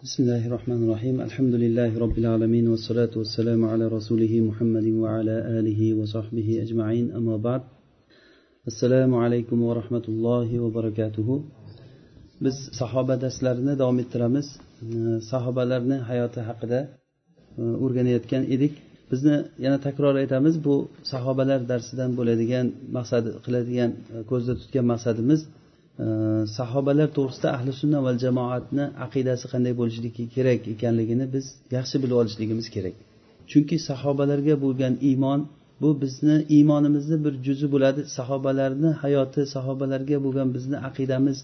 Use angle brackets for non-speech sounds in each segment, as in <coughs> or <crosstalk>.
بسم الله الرحمن الرحيم الحمد لله رب العالمين والصلاة والسلام على رسوله محمد وعلى آله وصحبه أجمعين أما بعد السلام عليكم ورحمة الله وبركاته biz sahoba darslarini davom ettiramiz sahobalarni hayoti haqida e, o'rganayotgan edik bizni yana takror aytamiz bu sahobalar darsidan bo'ladigan maqsad qiladigan e, ko'zda tutgan maqsadimiz sahobalar to'g'risida ahli sunna va jamoatni aqidasi qanday bo'lishligi kerak ekanligini biz yaxshi bilib olishligimiz kerak. Chunki sahobalarga bo'lgan iymon bu bizni iymonimizni bir juzi bo'ladi. Sahobalarni hayoti sahobalarga bo'lgan bizni aqidamiz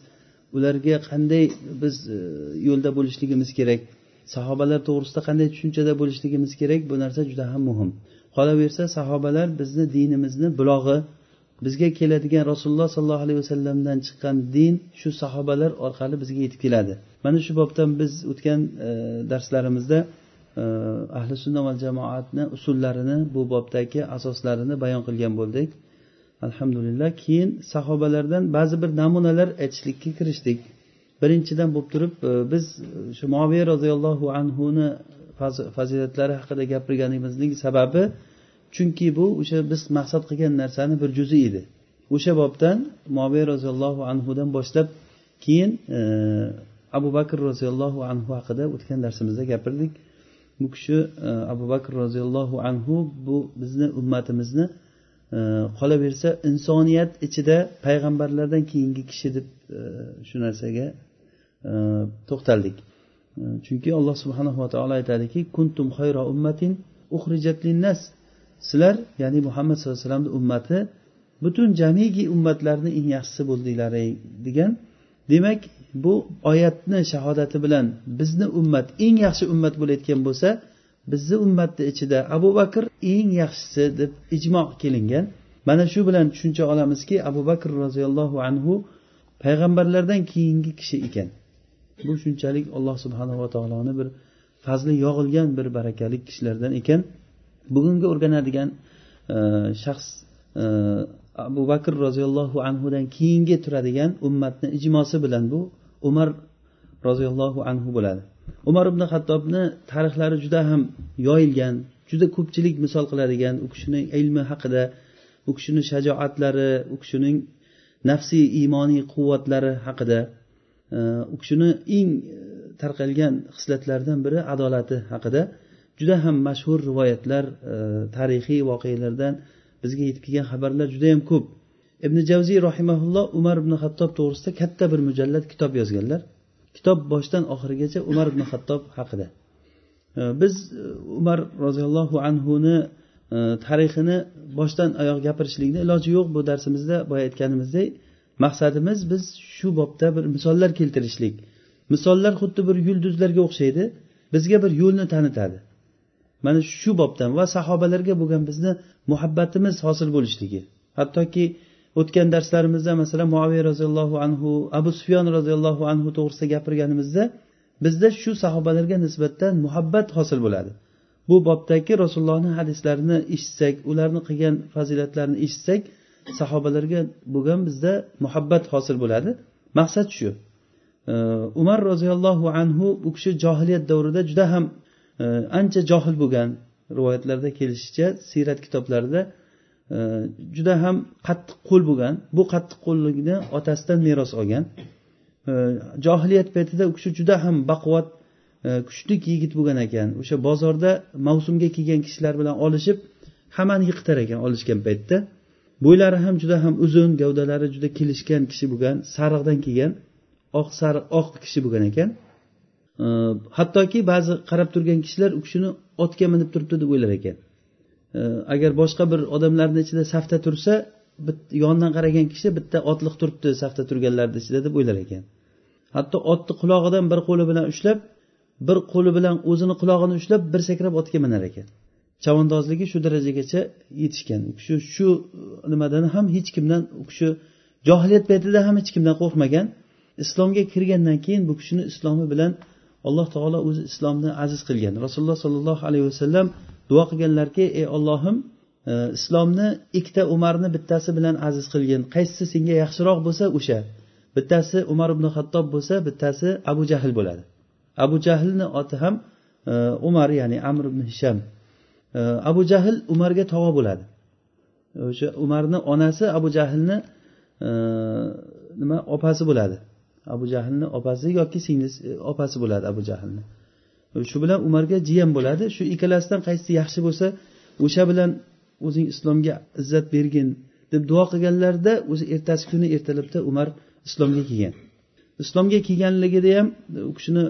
ularga qanday biz e, yo'lda bo'lishligimiz kerak. Sahobalar to'g'risida qanday tushunchada bo'lishligimiz kerak bu narsa juda ham muhim. Qolaversa sahobalar bizni dinimizni bulog'i bizga keladigan rasululloh sollallohu alayhi vasallamdan chiqqan din shu sahobalar orqali bizga yetib keladi. Mana shu bobdan biz o'tgan e, darslarimizda e, ahli sunna va jamoatni usullarini bu bobdagi asoslarini bayon qilgan bo'ldik. Alhamdulillah keyin sahobalardan ba'zi bir namunalar aytishlikka kirishdik. Birinchidan bo'lib turib e, biz e, shu moviy roziyallohu anhuni fazilatlari haqida gapirganimizning sababi chunki bu o'sha biz maqsad qilgan narsani bir juzi edi. O'sha bobdan moviy roziyallohu anhudan boshlab keyin e, abu bakr roziyallohu anhu haqida o'tgan darsimizda gapirdik. Bu kishi e, abu bakr roziyallohu anhu bu bizni ummatimizni e, insoniyat ichida payg'ambarlardan keyingi kishi deb e, shu narsaga e, to'xtaldik. E, chunki alloh subhanava taolo aytadiki kuntum xayro ummatin uxrijat linnas. Sizlar ya'ni muhammad sallallohu alayhi vasallamni ummati butun jamiki ummatlarni eng yaxshisi bo'ldinglaring degan. Demak bu oyatni shahodati bilan bizni ummat eng yaxshi ummat bo'layotgan bo'lsa bizni ummatni ichida abu bakr eng yaxshisi deb ijmo kelingan. Mana shu bilan tushuncha olamizki abu bakr roziyallohu anhu payg'ambarlardan keyingi kishi ekan. Bu shunchalik alloh subhanava taoloni bir fazli yog'ilgan bir barakali kishilardan ekan. Bugungi o'rganadigan e, shaxs e, abu bakr roziyallohu anhudan keyingi turadigan ummatni ijmosi bilan bu umar roziyallohu anhu bo'ladi. Umar ibn hattobni tarixlari juda ham yoyilgan juda ko'pchilik misol qiladigan u kishining ilmi haqida u kishini shajoatlari u kishining nafsiy iymoniy quvvatlari haqida e, u kishini eng tarqalgan xislatlaridan biri adolati haqida juda ham mashhur rivoyatlar e, tarixiy voqealardan bizga yetib kelgan xabarlar juda yam ko'p. Ibn javziy rahimaulloh umar ibn hattob to'g'risida katta bir mujallad kitob yozganlar. Kitob boshidan oxirigacha umar ibn hattob haqida. E, biz e, umar roziyallohu anhuni e, tarixini boshdan oyoq gapirishlikni iloji yo'q bu darsimizda boya aytganimizdek maqsadimiz biz shu bobda bir misollar keltirishlik. Misollar xuddi bir yulduzlarga o'xshaydi bizga bir yo'lni tanitadi. Mana shu bobdan va sahobalarga bo'lgan bizni muhabbatimiz hosil bo'lishligi. Hattoki o'tgan darslarimizda masalan muaviy roziyallohu anhu abu sufyon roziyallohu anhu to'g'risida gapirganimizda bizda shu sahobalarga nisbatan muhabbat hosil bo'ladi. Bu bobdagi rasulullohni hadislarini eshitsak ularni qilgan fazilatlarini eshitsak sahobalarga bo'lgan bizda muhabbat hosil bo'ladi. Maqsad shu. Umar roziyallohu anhu u kishi johiliyat davrida juda ham ancha johil bo'lgan rivoyatlarda kelishicha siyrat kitoblarida e, juda ham qattiq qo'l bo'lgan bu qattiq qo'llikni otasidan meros olgan. E, johiliyat paytida u kishi juda ham baquvvat e, kuchli yigit bo'lgan ekan. O'sha bozorda mavsumga kelgan kishilar bilan olishib hammani yiqitar ekan olishgan paytda. Bo'ylari ham juda ham uzun gavdalari juda kelishgan kishi bo'lgan sariqdan kelgan oq sariq oq kishi bo'lgan ekan. Hattoki ba'zi qarab turgan kishilar u kishini otga minib turibdi deb o'ylar ekan. Agar boshqa bir odamlarni ichida safda tursa yondan qaragan kishi bitta otliq turibdi safda turganlarni ichida deb o'ylar ekan. Hatto otni qulog'idan bir qo'li bilan ushlab bir qo'li bilan o'zini qulog'ini ushlab bir sakrab otga minar ekan. Chavandozligi shu darajagacha yetishgan. U kishi shu e, nimadan ham hech kimdan u kishi johiliyat paytida ham hech kimdan qo'rqmagan. Islomga kirgandan keyin bu kishini islomi bilan alloh taolo o'zi islomni aziz qilgan. Rasululloh sollallohu alayhi vasallam duo qilganlarki ey ollohim e, islomni ikkita umarni bittasi bilan aziz qilgin. Qaysisi senga yaxshiroq bo'lsa o'sha? Bittasi umar ibn hattob bo'lsa bittasi abu jahl bo'ladi. Abu jahlni oti ham e, umar ya'ni amr ibn hisham. E, abu jahl umarga tog'a bo'ladi. O'sha umarni onasi abu jahlni e, nima opasi bo'ladi. Abu jahlni opasi yoki singlisi e, opasi bo'ladi abu jahlni. E, shu bilan umarga jiyan bo'ladi. Shu ikkalasidan qaysisi yaxshi bo'lsa o'sha bilan o'zing islomga izzat bergin deb duo qilganlarida o'zi ertasi kuni ertalabda umar islomga kelgan. Islomga kelganligida ham e, u kishini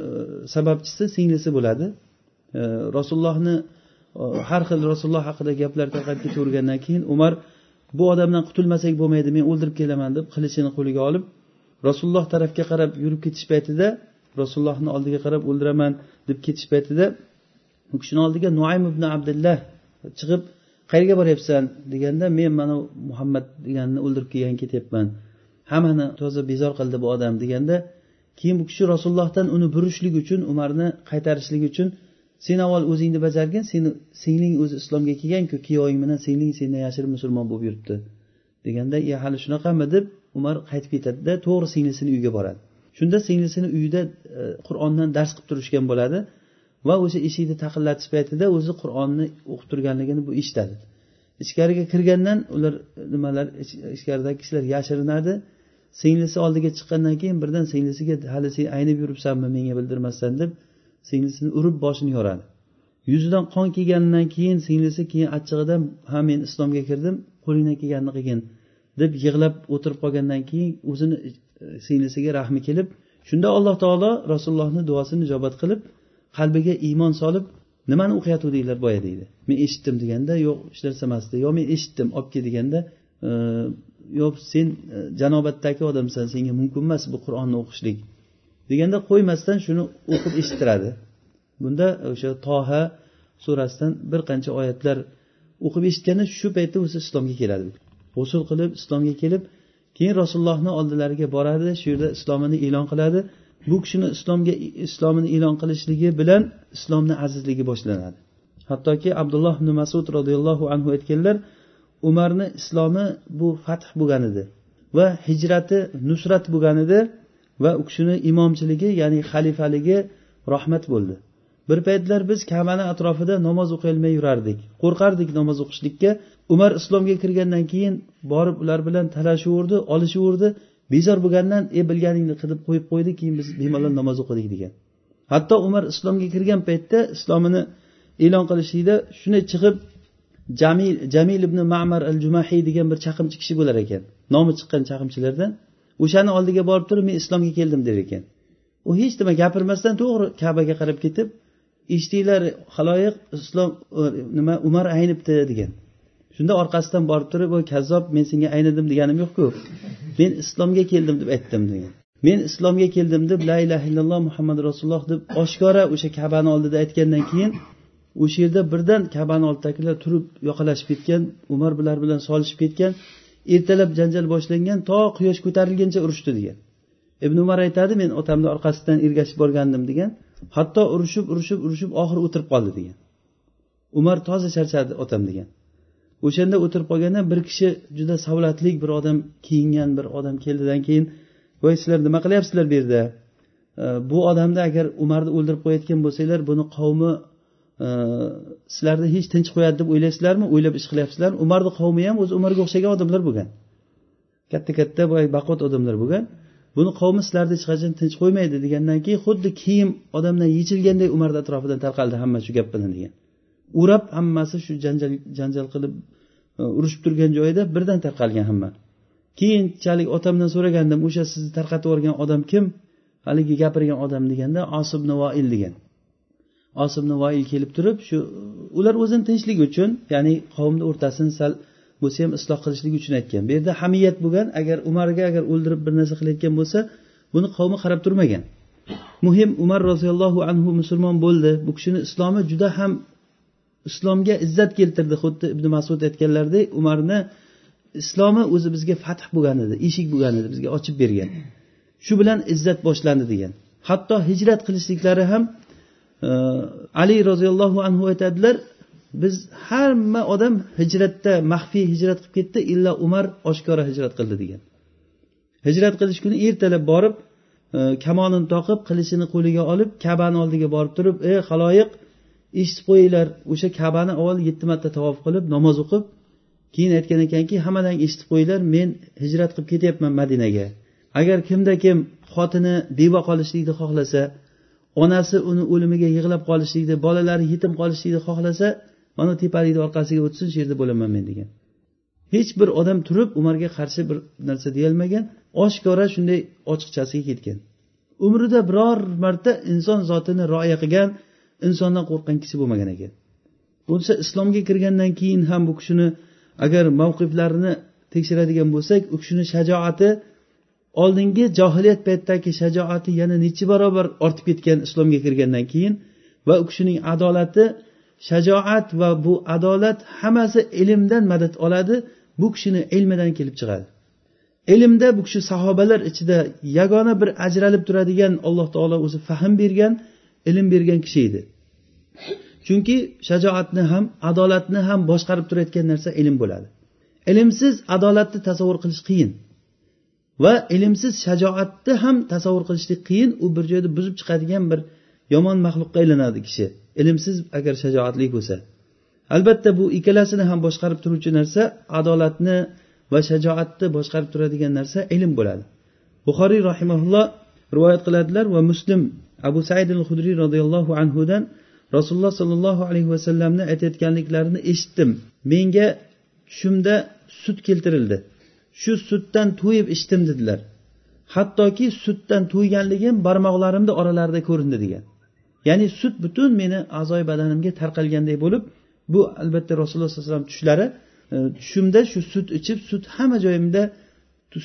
sababchisi singlisi bo'ladi. Rasulullohni har xil rasululloh haqida gaplar tarqab ketavergandan keyin umar bu odamdan qutulmasak bo'lmaydi men o'ldirib kelaman deb qilichini qo'liga olib rasululloh tarafga qarab yurib ketish paytida rasulullohni oldiga qarab o'ldiraman deb ketish paytida u kishini oldiga nuaym ibn abdullah chiqib qayerga boryapsan? deganda men mana muhammad deganni o'ldirib kelgan ketyapman. Hammani toza bezor qildi bu odam deganda keyin bu kishi rasulullohdan uni burishlik uchun umarni qaytarishlik uchun sen avval o'zingni bajargin seni singling o'zi islomga kelganku kuyoving bilan singling sendan yashirib musulmon bo'lib yuribdi deganda e hali shunaqami deb umar qaytib ketadida to'g'ri singlisini uyiga boradi. Shunda singlisini uyida e, qur'ondan dars qilib turishgan bo'ladi va o'sha eshikni taqillatish paytida o'zi qur'onni o'qib turganligini bu eshitadi. Ichkariga kirgandan ular e, nimalar ichkaridagi kishilar yashirinadi. Singlisi oldiga chiqqandan keyin birdan singlisiga hali sen aynib yuribsanmi menga bildirmasdan deb singlisini urib boshini yoradi. Yuzidan qon kelganidan keyin singlisi keyin achchig'idan ha men islomga kirdim qo'lingdan kelganini qilgin deb yig'lab o'tirib qolgandan keyin o'zini e, singlisiga rahmi kelib shunda alloh taolo rasulullohni duosini ijobat qilib qalbiga iymon solib nimani o'qiyotgandinglar boya deydi. Men eshitdim deganda yo'q hech narsa emas yo men eshitdim olib kel deganda e, yo'q sen e, janobatdagi odamsan senga mumkin emas bu qur'onni o'qishlik deganda qo'ymasdan shuni o'qib eshittiradi. Bunda o'sha toha surasidan bir qancha oyatlar o'qib eshitganda shu paytda o'zi islomga keladi. G'usul qilib islomga kelib keyin rasulullohni oldilariga boradi shu yerda islomini e'lon qiladi. Bu kishini islomga islomini e'lon qilishligi bilan islomni azizligi boshlanadi. Hattoki abdulloh ibn masud roziyallohu anhu aytganlar umarni islomi bu fath bo'lgan edi va hijrati nusrat bo'lgan edi va u kishini imomchiligi ya'ni xalifaligi rahmat bo'ldi. Bir paytlar biz kabani atrofida namoz o'qiyolmay yurardik. Qo'rqardik namoz o'qishlikka. Umar islomga kirgandan keyin borib ular bilan talashaverdi olishaverdi bezor bo'lgandan e bilganingni qilib qo'yib qo'ydi keyin biz bemalol namoz o'qidik degan. Hatto umar islomga kirgan paytda islomini e'lon qilishlikda shunday chiqib jamil jamil ibn mamar al jumahiy degan bir chaqimchi kishi bo'lar ekan. Nomi chiqqan chaqimchilardan o'shani oldiga borib turib men islomga keldim der ekan. U hech nima gapirmasdan to'g'ri kabaga qarab ketib eshitinglar haloyiq islom e, nima umar aynibdi degan. Shunda orqasidan borib turib o kazzob men senga aynidim deganim yo'qku. Men islomga keldim deb aytdim degan. Men islomga keldim deb la ilaha illalloh muhammad rasululloh deb oshkora o'sha kabani oldida aytgandan keyin o'sha yerda birdan kabani oldidagilar turib yoqalashib ketgan umar bular bilan solishib ketgan ertalab janjal boshlangan to quyosh ko'tarilguncha urushdi degan. Ibn umar aytadi men otamni orqasidan ergashib borgandim degan. Hatto urushib urushib urushib oxiri o'tirib qoldi degan. Umar toza charchadi otam degan. O'shanda o'tirib qolganda bir kishi juda savlatli bir odam kiyingan bir odam keldidan keyin voy sizlar nima qilyapsizlar bu yerda bu odamni agar umarni o'ldirib qo'yayotgan bo'lsanglar buni qavmi e, sizlarni hech tinch qo'yadi deb o'ylaysizlarmi? O'ylab ish qilyapsizlarmi umarni qavmi ham o'zi umarga o'xshagan odamlar bo'lgan. Katta katta boy baquvvat odamlar bo'lgan. Buni qavmi sizlarni hech qachon tinch qo'ymaydi degandan keyin xuddi kiyim odamdan yechilganday umarni atrofidan tarqaldi hamma shu gap bilan degan. O'rab hammasi shu janjal janjal qilib e, urushib turgan joyida birdan tarqalgan hamma. Keyinchalik otamdan so'ragandim o'sha sizni tarqatib yuborgan odam kim? Haligi gapirgan odam deganda osib navoil degan. Osib navoil kelib turib shu ular o'zini tinchligi uchun ya'ni qavmni o'rtasini sal bo'lsa ham isloh qilishlik uchun aytgan. Bu yerda hamiyat bo'lgan agar umarga agar o'ldirib bir narsa qilayotgan bo'lsa buni qavmi qarab turmagan. Muhim umar roziyallohu anhu musulmon bo'ldi. Bu kishini islomi juda ham islomga izzat keltirdi. Xuddi ibn masud aytganlaridek umarni islomi o'zi bizga fath bo'lgan edi eshik bo'lgan edi bizga ochib bergan. Shu bilan izzat boshlandi degan. Hatto hijrat qilishliklari ham e, ali roziyallohu anhu aytadilar biz hamma odam hijratda maxfiy hijrat qilib ketdi illo umar oshkora hijrat qildi degan. Hijrat qilish kuni ertalab borib e, kamonini toqib qilichini qo'liga olib kabani oldiga borib turib ey haloyiq eshitib qo'yinglar o'sha kabani avval yetti marta tavof qilib namoz o'qib keyin aytgan ekanki hammadan eshitib qo'yinglar men hijrat qilib ketyapman madinaga. Agar kimda kim xotini beva qolishlikni xohlasa onasi uni o'limiga yig'lab qolishlikni bolalari yetim qolishlikni xohlasa mana tepalikni orqasiga o'tsin shu yerda bo'laman men degan. Hech bir odam turib umarga qarshi bir narsa deyolmagan oshkora shunday ochiqchasiga ketgan. Umrida biror marta inson zotini rioya qilgan insondan qo'rqqan kishi bo'lmagan ekan. Bo'lsa islomga kirgandan keyin ham bu kishini agar mavqiflarini tekshiradigan bo'lsak u kishini shajoati oldingi johiliyat paytidagi shajoati yana necha barobar ortib ketgan islomga kirgandan keyin va u kishining adolati shajoat va bu adolat hammasi ilmdan madad oladi bu kishini ilmidan kelib chiqadi. Ilmda bu kishi sahobalar ichida yagona bir ajralib turadigan alloh taolo o'zi fahm bergan ilm bergan kishi edi. Chunki shajoatni ham adolatni ham boshqarib turayotgan narsa ilm bo'ladi. Ilmsiz adolatni tasavvur qilish qiyin va ilmsiz shajoatni ham tasavvur qilishlik qiyin. U bir joyda buzib chiqadigan bir yomon maxluqqa aylanadi kishi. Ilmsiz agar shajoatli bo'lsa. Albatta bu ikkalasini ham boshqarib turuvchi narsa adolatni va shajoatni boshqarib turadigan narsa ilm bo'ladi. Buxoriy rahimaulloh rivoyat qiladilar va muslim abu said al hudriy roziyallohu anhudan rasululloh sollallohu alayhi vasallamni aytayotganliklarini eshitdim. Menga tushimda sut keltirildi. Shu sutdan to'yib ichdim dedilar. Hattoki sutdan to'yganligim barmoqlarimni oralarida ko'rindi degan. Ya'ni sut butun meni a'zoyi badanimga tarqalganday bo'lib bu albatta rasululloh sallallohu alayhi vasallam tushlari e, tushimda shu sut ichib sut hamma joyimda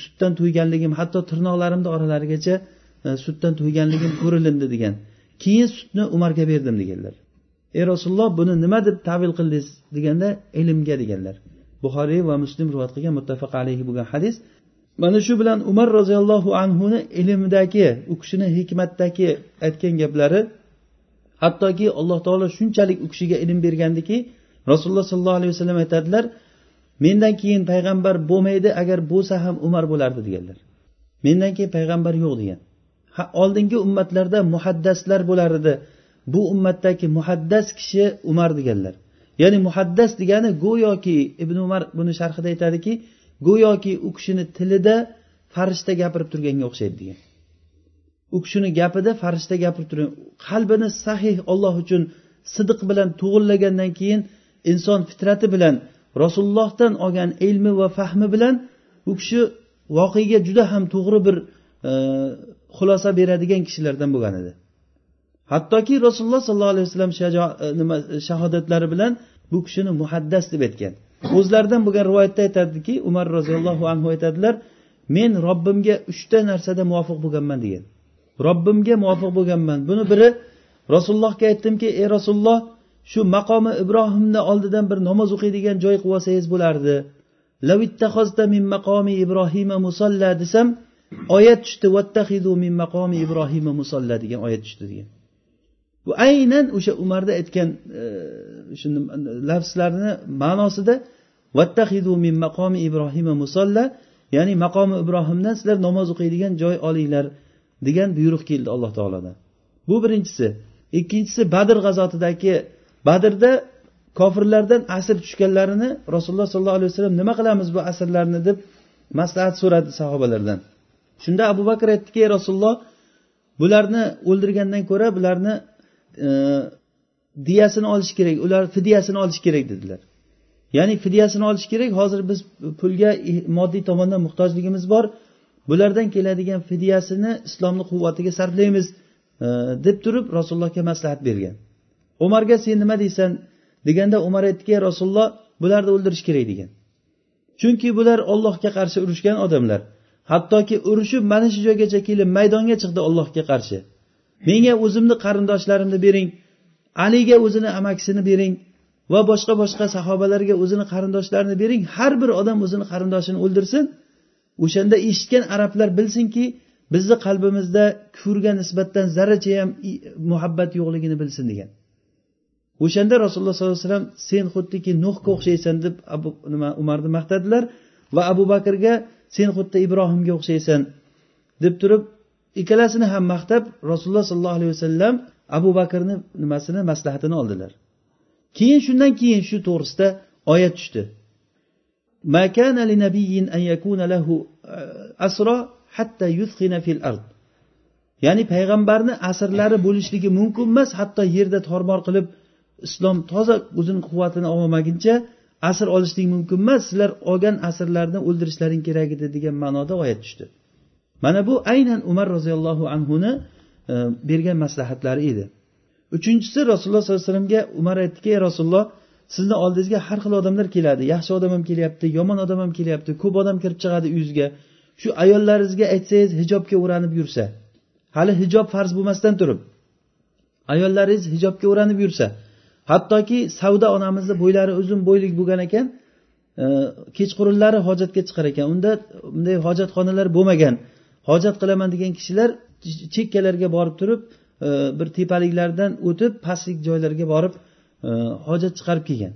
sutdan to'yganligim hatto tirnoqlarimni oralarigacha e, sutdan to'yganligim ko'rilindi degan. Keyin sutni umarga berdim deganlar. Ey rasululloh buni nima deb tavil qildingiz deganda ilmga deganlar. Buxoriy va muslim rivoyat qilgan muttafaq alayhi bo'lgan hadis mana shu bilan umar roziyallohu anhuni ilmdagi u kishini hikmatdagi aytgan gaplari hattoki alloh taolo shunchalik u kishiga ilm bergandiki rasululloh sollallohu alayhi vasallam aytadilar mendan keyin payg'ambar bo'lmaydi agar bo'lsa ham umar bo'lardi deganlar. Mendan keyin payg'ambar yo'q degan. Ha oldingi ummatlarda muhaddaslar bo'lar edi bu ummatdagi muhaddas kishi umar deganlar. Ya'ni muhaddas degani go'yoki ibn umar buni sharhida aytadiki go'yoki u kishini tilida farishta gapirib turganga o'xshaydi degan. U kishini gapida farishta gapirib turgan qalbini sahih olloh uchun sidiq bilan to'g'irlagandan keyin inson fitrati bilan rasulullohdan olgan ilmi va fahmi bilan u kishi voqega juda ham to'g'ri bir e, xulosa beradigan kishilardan bo'lgan edi. Hattoki rasululloh sollallohu alayhi vasallam e, nima e, shahodatlari bilan bu kishini muhaddas deb aytgan. O'zlaridan bo'lgan rivoyatda aytadiki umar roziyallohu anhu aytadilar men robbimga uchta narsada muvofiq bo'lganman degan. Robbimga muvofiq bo'lganman. Buni biri rasulullohga aytdimki ey rasululloh shu maqomi ibrohimni oldidan bir namoz o'qiydigan joy qilib olsangiz bo'lardi min maqomi ibrohima musalla desam oyat tushdi vattahidu min maqomi ibrohima musalla degan oyat tushdi degan. Bu aynan o'sha umarda aytgan e, shu lafzlarni ma'nosida vattahidu min maqomi ibrohima musalla ya'ni maqomi ibrohimdan sizlar namoz o'qiydigan joy olinglar. Degan buyruq keldi alloh taolodan bu birinchisi. Ikkinchisi badr g'azotidagi badrda kofirlardan asir tushganlarini rasululloh sollallohu alayhi vasallam nima qilamiz bu asirlarni deb maslahat so'radi sahobalardan. Shunda abu bakr aytdiki ey rasululloh bularni o'ldirgandan ko'ra bularni e, diyasini olish kerak ular fidyasini olish kerak dedilar. Ya'ni fidyasini olish kerak hozir biz pulga moddiy tomondan muhtojligimiz bor. Bulardan keladigan fidyasini islomni quvvatiga sarflaymiz e, deb turib rasulullohga maslahat bergan. Umarga sen nima deysan? Deganda umar aytdiki rasululloh bularni o'ldirish kerak degan. Chunki bular ollohga qarshi urushgan odamlar. Hattoki urushib mana shu joygacha kelib maydonga chiqdi ollohga qarshi. Menga o'zimni qarindoshlarimni bering aliga o'zini amakisini bering va boshqa boshqa sahobalarga o'zini qarindoshlarini bering. Har bir odam o'zini qarindoshini o'ldirsin o'shanda eshitgan arablar bilsinki bizni qalbimizda kufrga nisbatan zarracha ham muhabbat yo'qligini bilsin degan. O'shanda rasululloh sollallohu alayhi vasallam sen xuddiki nuhga o'xshaysan deb abu nima umarni maqtadilar va abu bakrga sen xuddi ibrohimga o'xshaysan deb turib ikkalasini ham maqtab rasululloh sollallohu alayhi vasallam abu bakrni nimasini maslahatini oldilar. Keyin shundan keyin shu to'g'risida oyat tushdi. ما كان لنبي أن يكون له أسرى حتى يثخن في الأرض. ya'ni payg'ambarni asrlari bo'lishligi mumkin emas hatto yerda tormor qilib islom toza o'zini quvvatini ololmaguncha asr olishlik mumkin emas sizlar olgan asrlarni o'ldirishlaring kerak edi degan ma'noda oyat tushdi mana bu aynan umar roziyallohu anhuni e, bergan maslahatlari edi uchinchisi rasululloh sollallohu alayhi vasallamga umar aytdiki ey rasululloh sizni oldingizga har xil odamlar keladi. Yaxshi odam ham kelyapti yomon odam ham kelyapti ko'p odam kirib chiqadi uyingizga. Shu ayollaringizga aytsangiz hijobga o'ranib yursa hali hijob farz bo'lmasdan turib ayollaringiz hijobga o'ranib yursa hattoki savda onamizni bo'ylari uzun bo'ylik bo'lgan ekan e, kechqurunlari hojatga chiqar ekan. Unda bunday hojatxonalar bo'lmagan. Hojat qilaman degan kishilar chekkalarga borib turib e, bir tepaliklardan o'tib pastlik joylarga borib Э, hojat chiqarib kelgan.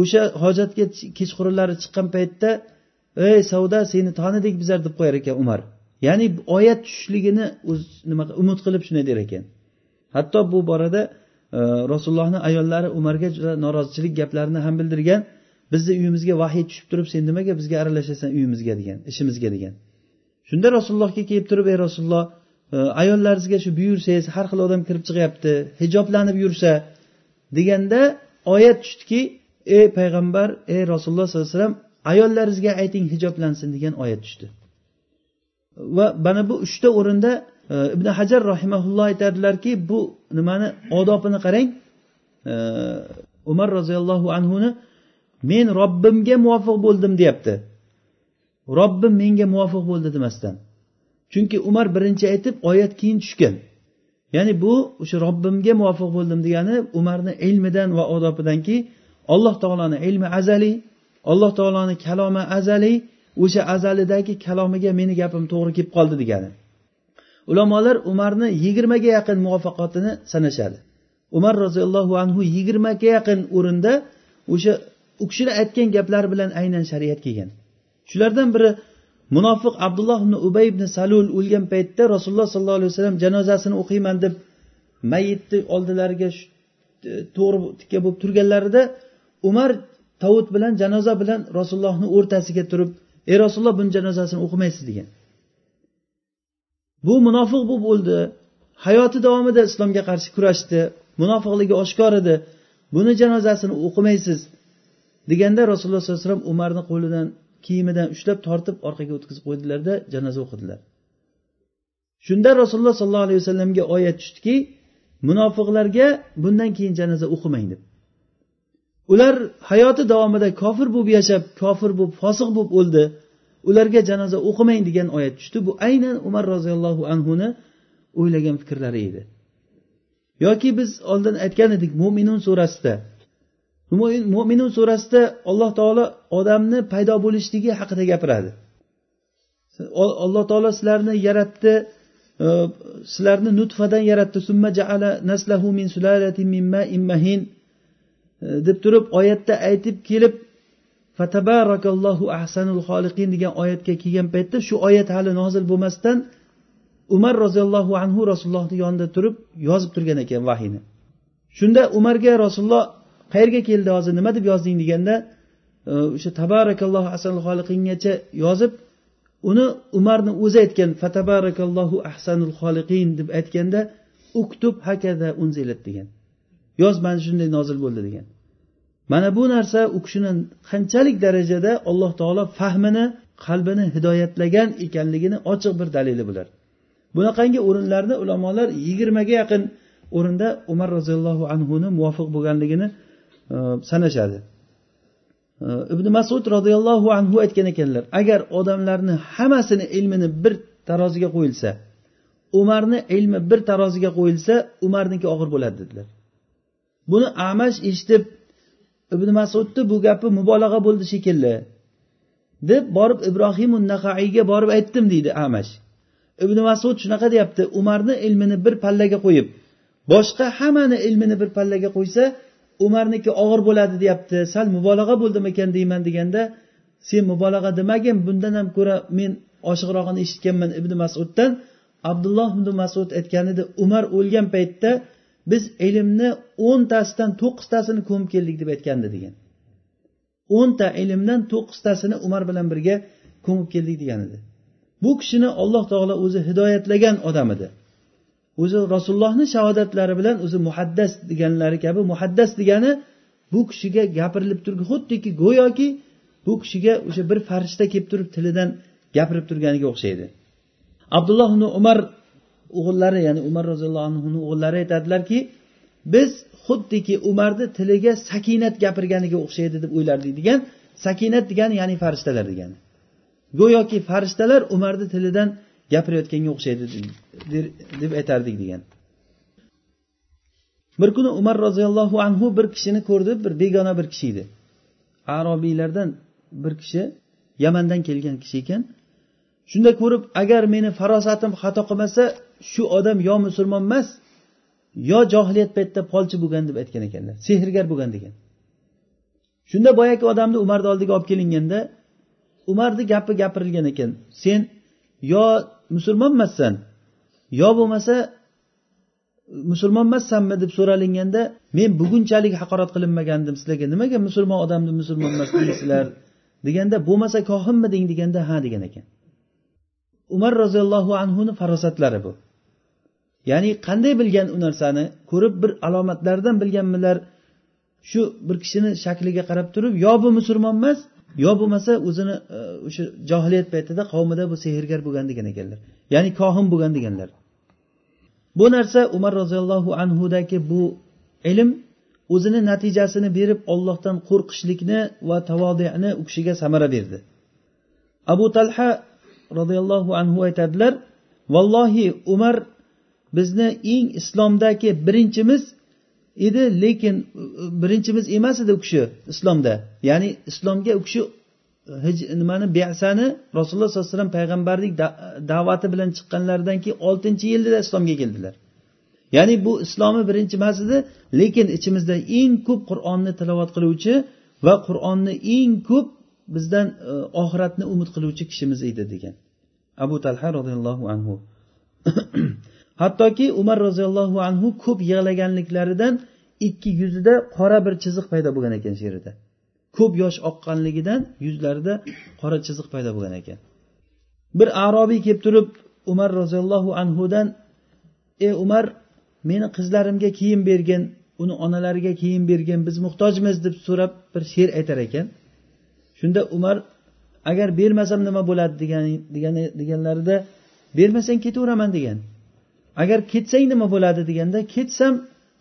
O'sha hojatga kechqurunlari chiqqan paytda ey savda seni tanidik bizlar deb qo'yar ekan umar. Ya'ni oyat tushishligini o'z nima umid qilib shunday der ekan. Hatto bu borada e, rasulullohni ayollari umarga juda norozichilik gaplarini ham bildirgan bizni uyimizga vahiy tushib turib sen nimaga bizga aralashasan uyimizga? degan ishimizga degan. Shunda rasulullohga kelib turib ey rasululloh e, ayollaringizga shu buyursangiz har xil odam kirib chiqyapti hijoblanib yursa deganda oyat tushdiki ey payg'ambar ey rasululloh sollallohu alayhi vasallam ayollaringizga ayting hijoblansin degan oyat tushdi. Va mana bu uchta o'rinda e, ibn hajar rahimaulloh aytadilarki bu nimani odobini qarang. E, umar roziyallohu anhuni men robbimga muvofiq bo'ldim deyapti. Robbim menga muvofiq bo'ldi demasdan. Chunki umar birinchi aytib oyat keyin tushgan. Ya'ni bu o'sha robbimga muvofiq bo'ldim degani umarni ilmidan va odobidanki alloh taoloni ilmi azaliy alloh taoloni kalomi azaliy o'sha azalidagi kalomiga meni gapim to'g'ri kelib qoldi degani. Ulamolar umarni yigirmaga yaqin muvaffaqiyatini sanashadi. Umar roziyallohu anhu yigirmaga yaqin o'rinda o'sha u kishini aytgan gaplari bilan aynan shariat kelgan. Shulardan biri munofiq abdulloh ibn ubay ibn salul o'lgan paytda rasululloh sollallohu alayhi vasallam janozasini o'qiyman deb mayitni oldilariga to'g'ri tikka bo'lib turganlarida umar tovut bilan janoza bilan rasulullohni o'rtasiga turib ey rasululloh buni janozasini o'qimaysiz degan. Bu munofiq bo'lib o'ldi. Hayoti davomida islomga qarshi kurashdi. Munofiqligi oshkor edi. Buni janozasini o'qimaysiz deganda rasululloh sollallohu alayhi vasallam umarni qo'lidan kiyimidan ushlab tortib orqaga o'tkazib qo'ydilarda janoza o'qidilar. Shunda rasululloh sollallohu alayhi vasallamga oyat tushdiki munofiqlarga bundan keyin janoza o'qimang deb. Ular hayoti davomida kofir bo'lib yashab kofir bo'lib fosiq bo'lib o'ldi. Ularga janoza o'qimang degan oyat tushdi. Bu aynan umar roziyallohu anhuni o'ylagan fikrlari edi. Yoki biz oldin aytgan edik mo'minun surasida mo'minun surasida alloh taolo odamni paydo bo'lishligi haqida gapiradi. Alloh taolo sizlarni yaratdi e, sizlarni nutfadan yaratdi. Summa jaala naslahu min sulalatin min ma'in mahin. E, deb turib oyatda aytib kelib fatabarakallohu ahsanul xoliqin degan oyatga kelgan paytda shu oyat hali nozil bo'lmasdan umar roziyallohu anhu rasulullohni yonida turib yozib turgan ekan vahiyni. Shunda umarga rasululloh qayerga keldi hozir nima deb yozding deganda e, o'sha tabarakallohu ahsanul xoliqingacha yozib uni umarni o'zi aytgan fatabarakallohu ahsanul xoliqin deb aytganda uktub hakada unzilat degan. Yoz mana shunday nozil bo'ldi degan. Mana bu narsa u kishini qanchalik darajada alloh taolo fahmini qalbini hidoyatlagan ekanligini ochiq bir dalili bular. Bunaqangi o'rinlarni ulamolar yigirmaga yaqin o'rinda umar roziyallohu anhuni muvofiq bo'lganligini sanashadi. Ibn masud roziyallohu anhu aytgan ekanlar agar odamlarni hammasini ilmini bir taroziga qo'yilsa umarni ilmi bir taroziga qo'yilsa umarniki og'ir bo'ladi dedilar. Buni amash eshitib ibn masudni bu gapi mubolag'a bo'ldi shekilli deb borib ibrohim nahaiyga borib aytdim deydi amash. Ibn masud shunaqa deyapti umarni ilmini bir pallaga qo'yib boshqa hammani ilmini bir pallaga qo'ysa umarniki og'ir bo'ladi deyapti. Sal mubolag'a bo'ldimikan deyman deganda sen mubolag'a demagin bundan ham ko'ra men oshiqrog'ini eshitganman ibn masuddan. Abdulloh ibn masud aytgan edi umar o'lgan paytda biz ilmni o'ntasidan to'qqiztasini ko'mib keldik deb aytgandi degan. O'nta ilmdan to'qqiztasini umar bilan birga ko'mib keldik degan edi. Bu kishini alloh taolo o'zi hidoyatlagan odam edi. O'zi rasulullohni shahodatlari bilan o'zi muhaddas deganlari kabi muhaddas degani bu kishiga gapirilib turgan xuddiki go'yoki bu kishiga o'sha bir farishta kelib turib tilidan gapirib turganiga o'xshaydi. Abdulloh ibn umar o'g'illari ya'ni umar roziyallohu anhuni o'g'illari aytadilarki biz xuddiki umarni tiliga sakinat gapirganiga o'xshaydi deb o'ylardik degan sakinat degani ya'ni farishtalar degani. Go'yoki farishtalar umarni tilidan gapirayotganga o'xshaydi deb aytardik degan. Bir kuni umar roziyallohu anhu bir kishini ko'rdi bir begona bir kishi edi. Arobiylardan bir kishi yamandan kelgan kishi ekan. Shunda ko'rib agar meni farosatim xato qilmasa shu odam yo musulmon emas yo johiliyat paytida polchi bo'lgan deb aytgan ekanlar. Sehrgar bo'lgan degan. Shunda boyagi odamni umarni oldiga olib kelinganda umarni gapi gapirilgan ekan. Sen yo musulmon emassan yo bo'lmasa musulmon emassanmi deb so'ralinganda men bugunchalik haqorat qilinmagandim sizlarga nimaga musulmon odamni musulmon emas deysizlar deganda bo'lmasa kohinmiding deganda ha degan ekan. Umar roziyallohu anhuni farosatlari bu. Ya'ni qanday bilgan u narsani ko'rib bir alomatlardan bilganmilar shu bir kishini shakliga qarab turib yo bu musulmon emas yo bo'lmasa o'zini e, o'sha johiliyat paytida qavmida bu sehrgar bo'lgan degan ekanlar. Ya'ni kohin bo'lgan deganlar. Bu narsa umar roziyallohu anhudagi bu ilm o'zini natijasini berib ollohdan qo'rqishlikni va tavodini u kishiga samara berdi. Abu talha roziyallohu anhu aytadilar vallohi umar bizni eng islomdagi birinchimiz edi lekin birinchimiz emas edi u kishi islomda. Ya'ni islomga u kishi nimani besani rasululloh sollallohu alayhi vasallam payg'ambarlik da'vati bilan chiqqanlaridan keyin oltinchi yilda islomga keldilar. Ya'ni bu islomi birinchi emas edi lekin ichimizda eng ko'p qur'onni tilovat qiluvchi va qur'onni eng ko'p bizdan e, oxiratni umid qiluvchi kishimiz edi degan. Abu talha roziyallohu anhu. <coughs> Hattoki umar roziyallohu anhu ko'p yig'laganliklaridan ikki yuzida qora bir chiziq paydo bo'lgan ekan she'rida. Ko'p yosh oqqanligidan yuzlarida qora chiziq paydo bo'lgan ekan. Bir arobiy kelib turib umar roziyallohu anhudan ey umar meni qizlarimga kiyim bergin uni onalariga kiyim bergin biz muhtojmiz deb so'rab bir she'r aytar ekan. Shunda umar agar bermasam nima bo'ladi? degan deganlarida bermasang ketaveraman degan. Agar ketsang nima bo'ladi? deganda ketsam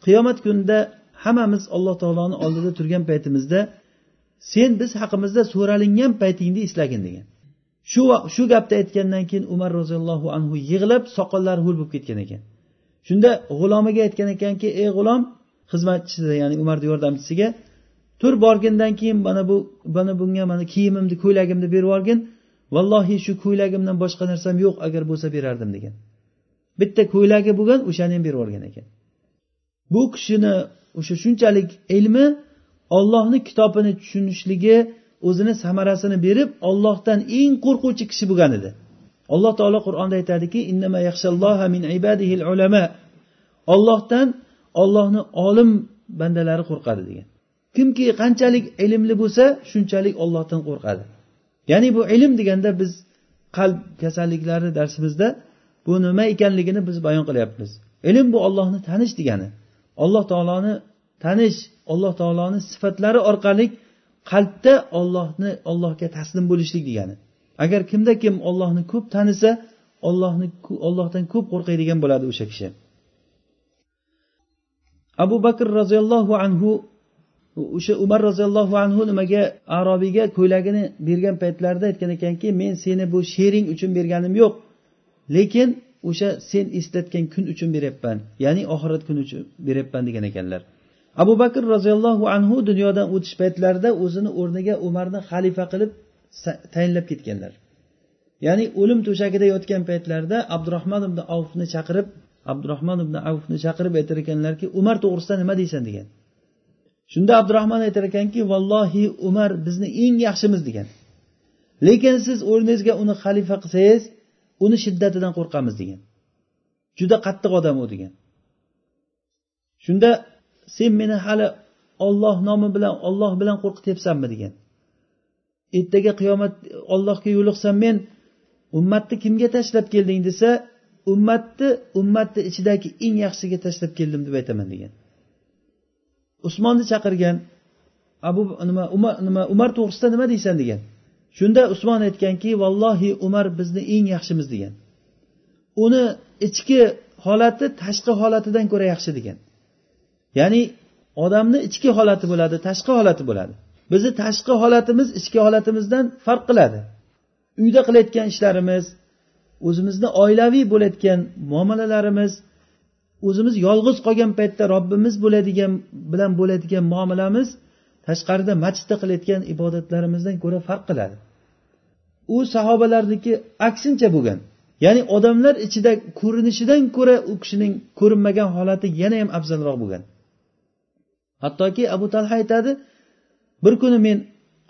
qiyomat kunida hammamiz alloh taoloni oldida turgan paytimizda sen biz haqimizda so'ralingan paytingni eslagin degan. Shu shu gapni aytgandan keyin umar roziyallohu anhu yig'lab soqollari ho'l bo'lib ketgan ekan. Shunda g'ulomiga aytgan ekanki ey g'ulom xizmatchisi ya'ni umarni yordamchisiga tur borgandan keyin mana bu mana bunga mana kiyimimni ko'ylagimni berib yuborgin vallohi shu ko'ylagimdan boshqa narsam yo'q agar bo'lsa berardim degan. Bitta ko'ylagi bo'lgan o'shani ham berib yuborgan ekan. Bu kishini o'sha shunchalik ilmi ollohni kitobini tushunishligi o'zini samarasini berib ollohdan eng qo'rquvchi kishi bo'lgan edi. Alloh taolo qur'onda aytadiki ollohdan ollohni olim bandalari qo'rqadi degan. Kimki qanchalik ilmli bo'lsa shunchalik ollohdan qo'rqadi. Ya'ni bu ilm deganda biz qalb kasalliklari darsimizda bu nima ekanligini biz bayon qilyapmiz. Ilm bu ollohni tanish degani. Alloh taoloni tanish alloh taoloni sifatlari orqali qalbda ollohni ollohga taslim bo'lishlik degani. Agar kimda kim ollohni ko'p tanisa ollohni ollohdan ko'p qo'rqadigan bo'ladi o'sha kishi. Abu bakr roziyallohu anhu o'sha umar roziyallohu anhu nimaga arobiyga ko'ylagini bergan paytlarida aytgan ekanki men seni bu she'ring uchun berganim yo'q lekin o'sha sen eslatgan kun uchun beryapman ya'ni oxirat kuni uchun beryapman degan ekanlar. Abu bakr roziyallohu anhu dunyodan o'tish paytlarida o'zini o'rniga umarni xalifa qilib tayinlab ketganlar. Ya'ni o'lim to'shagida yotgan paytlarida abdurahmon ibn avfni chaqirib abdurahmon ibn avfni chaqirib aytar ekanlarki umar to'g'risida nima deysan? degan. Shunda abdurahmon aytar ekanki vallohi umar bizni eng yaxshimiz degan. Lekin siz o'rningizga uni xalifa qilsangiz uni shiddatidan qo'rqamiz degan. Juda qattiq odam u degan. Shunda sen meni hali olloh nomi bilan olloh bilan qo'rqityapsanmi degan. Ertaga qiyomat ollohga yo'liqsam men ummatni kimga tashlab kelding desa ummatni ummatni ichidagi eng yaxshiga tashlab keldim deb aytaman degan. Usmonni chaqirgan abu nima umar nima umar to'g'risida nima deysan degan. Shunda usmon aytganki vallohi umar bizni eng yaxshimiz degan. Uni ichki holati tashqi holatidan ko'ra yaxshi degan. Ya'ni odamni ichki holati bo'ladi tashqi holati bo'ladi. Bizni tashqi holatimiz ichki holatimizdan farq qiladi. Uyda qilayotgan ishlarimiz o'zimizni oilaviy bo'layotgan muomalalarimiz o'zimiz yolg'iz qolgan paytda robbimiz bo'ladigan bilan bo'ladigan muomalamiz tashqarida masjidda qilayotgan ibodatlarimizdan ko'ra farq qiladi. U sahobalarniki aksincha bo'lgan. Ya'ni odamlar ichida ko'rinishidan ko'ra u kishining ko'rinmagan holati yana ham afzalroq bo'lgan. Hattoki abu talha aytadi bir kuni men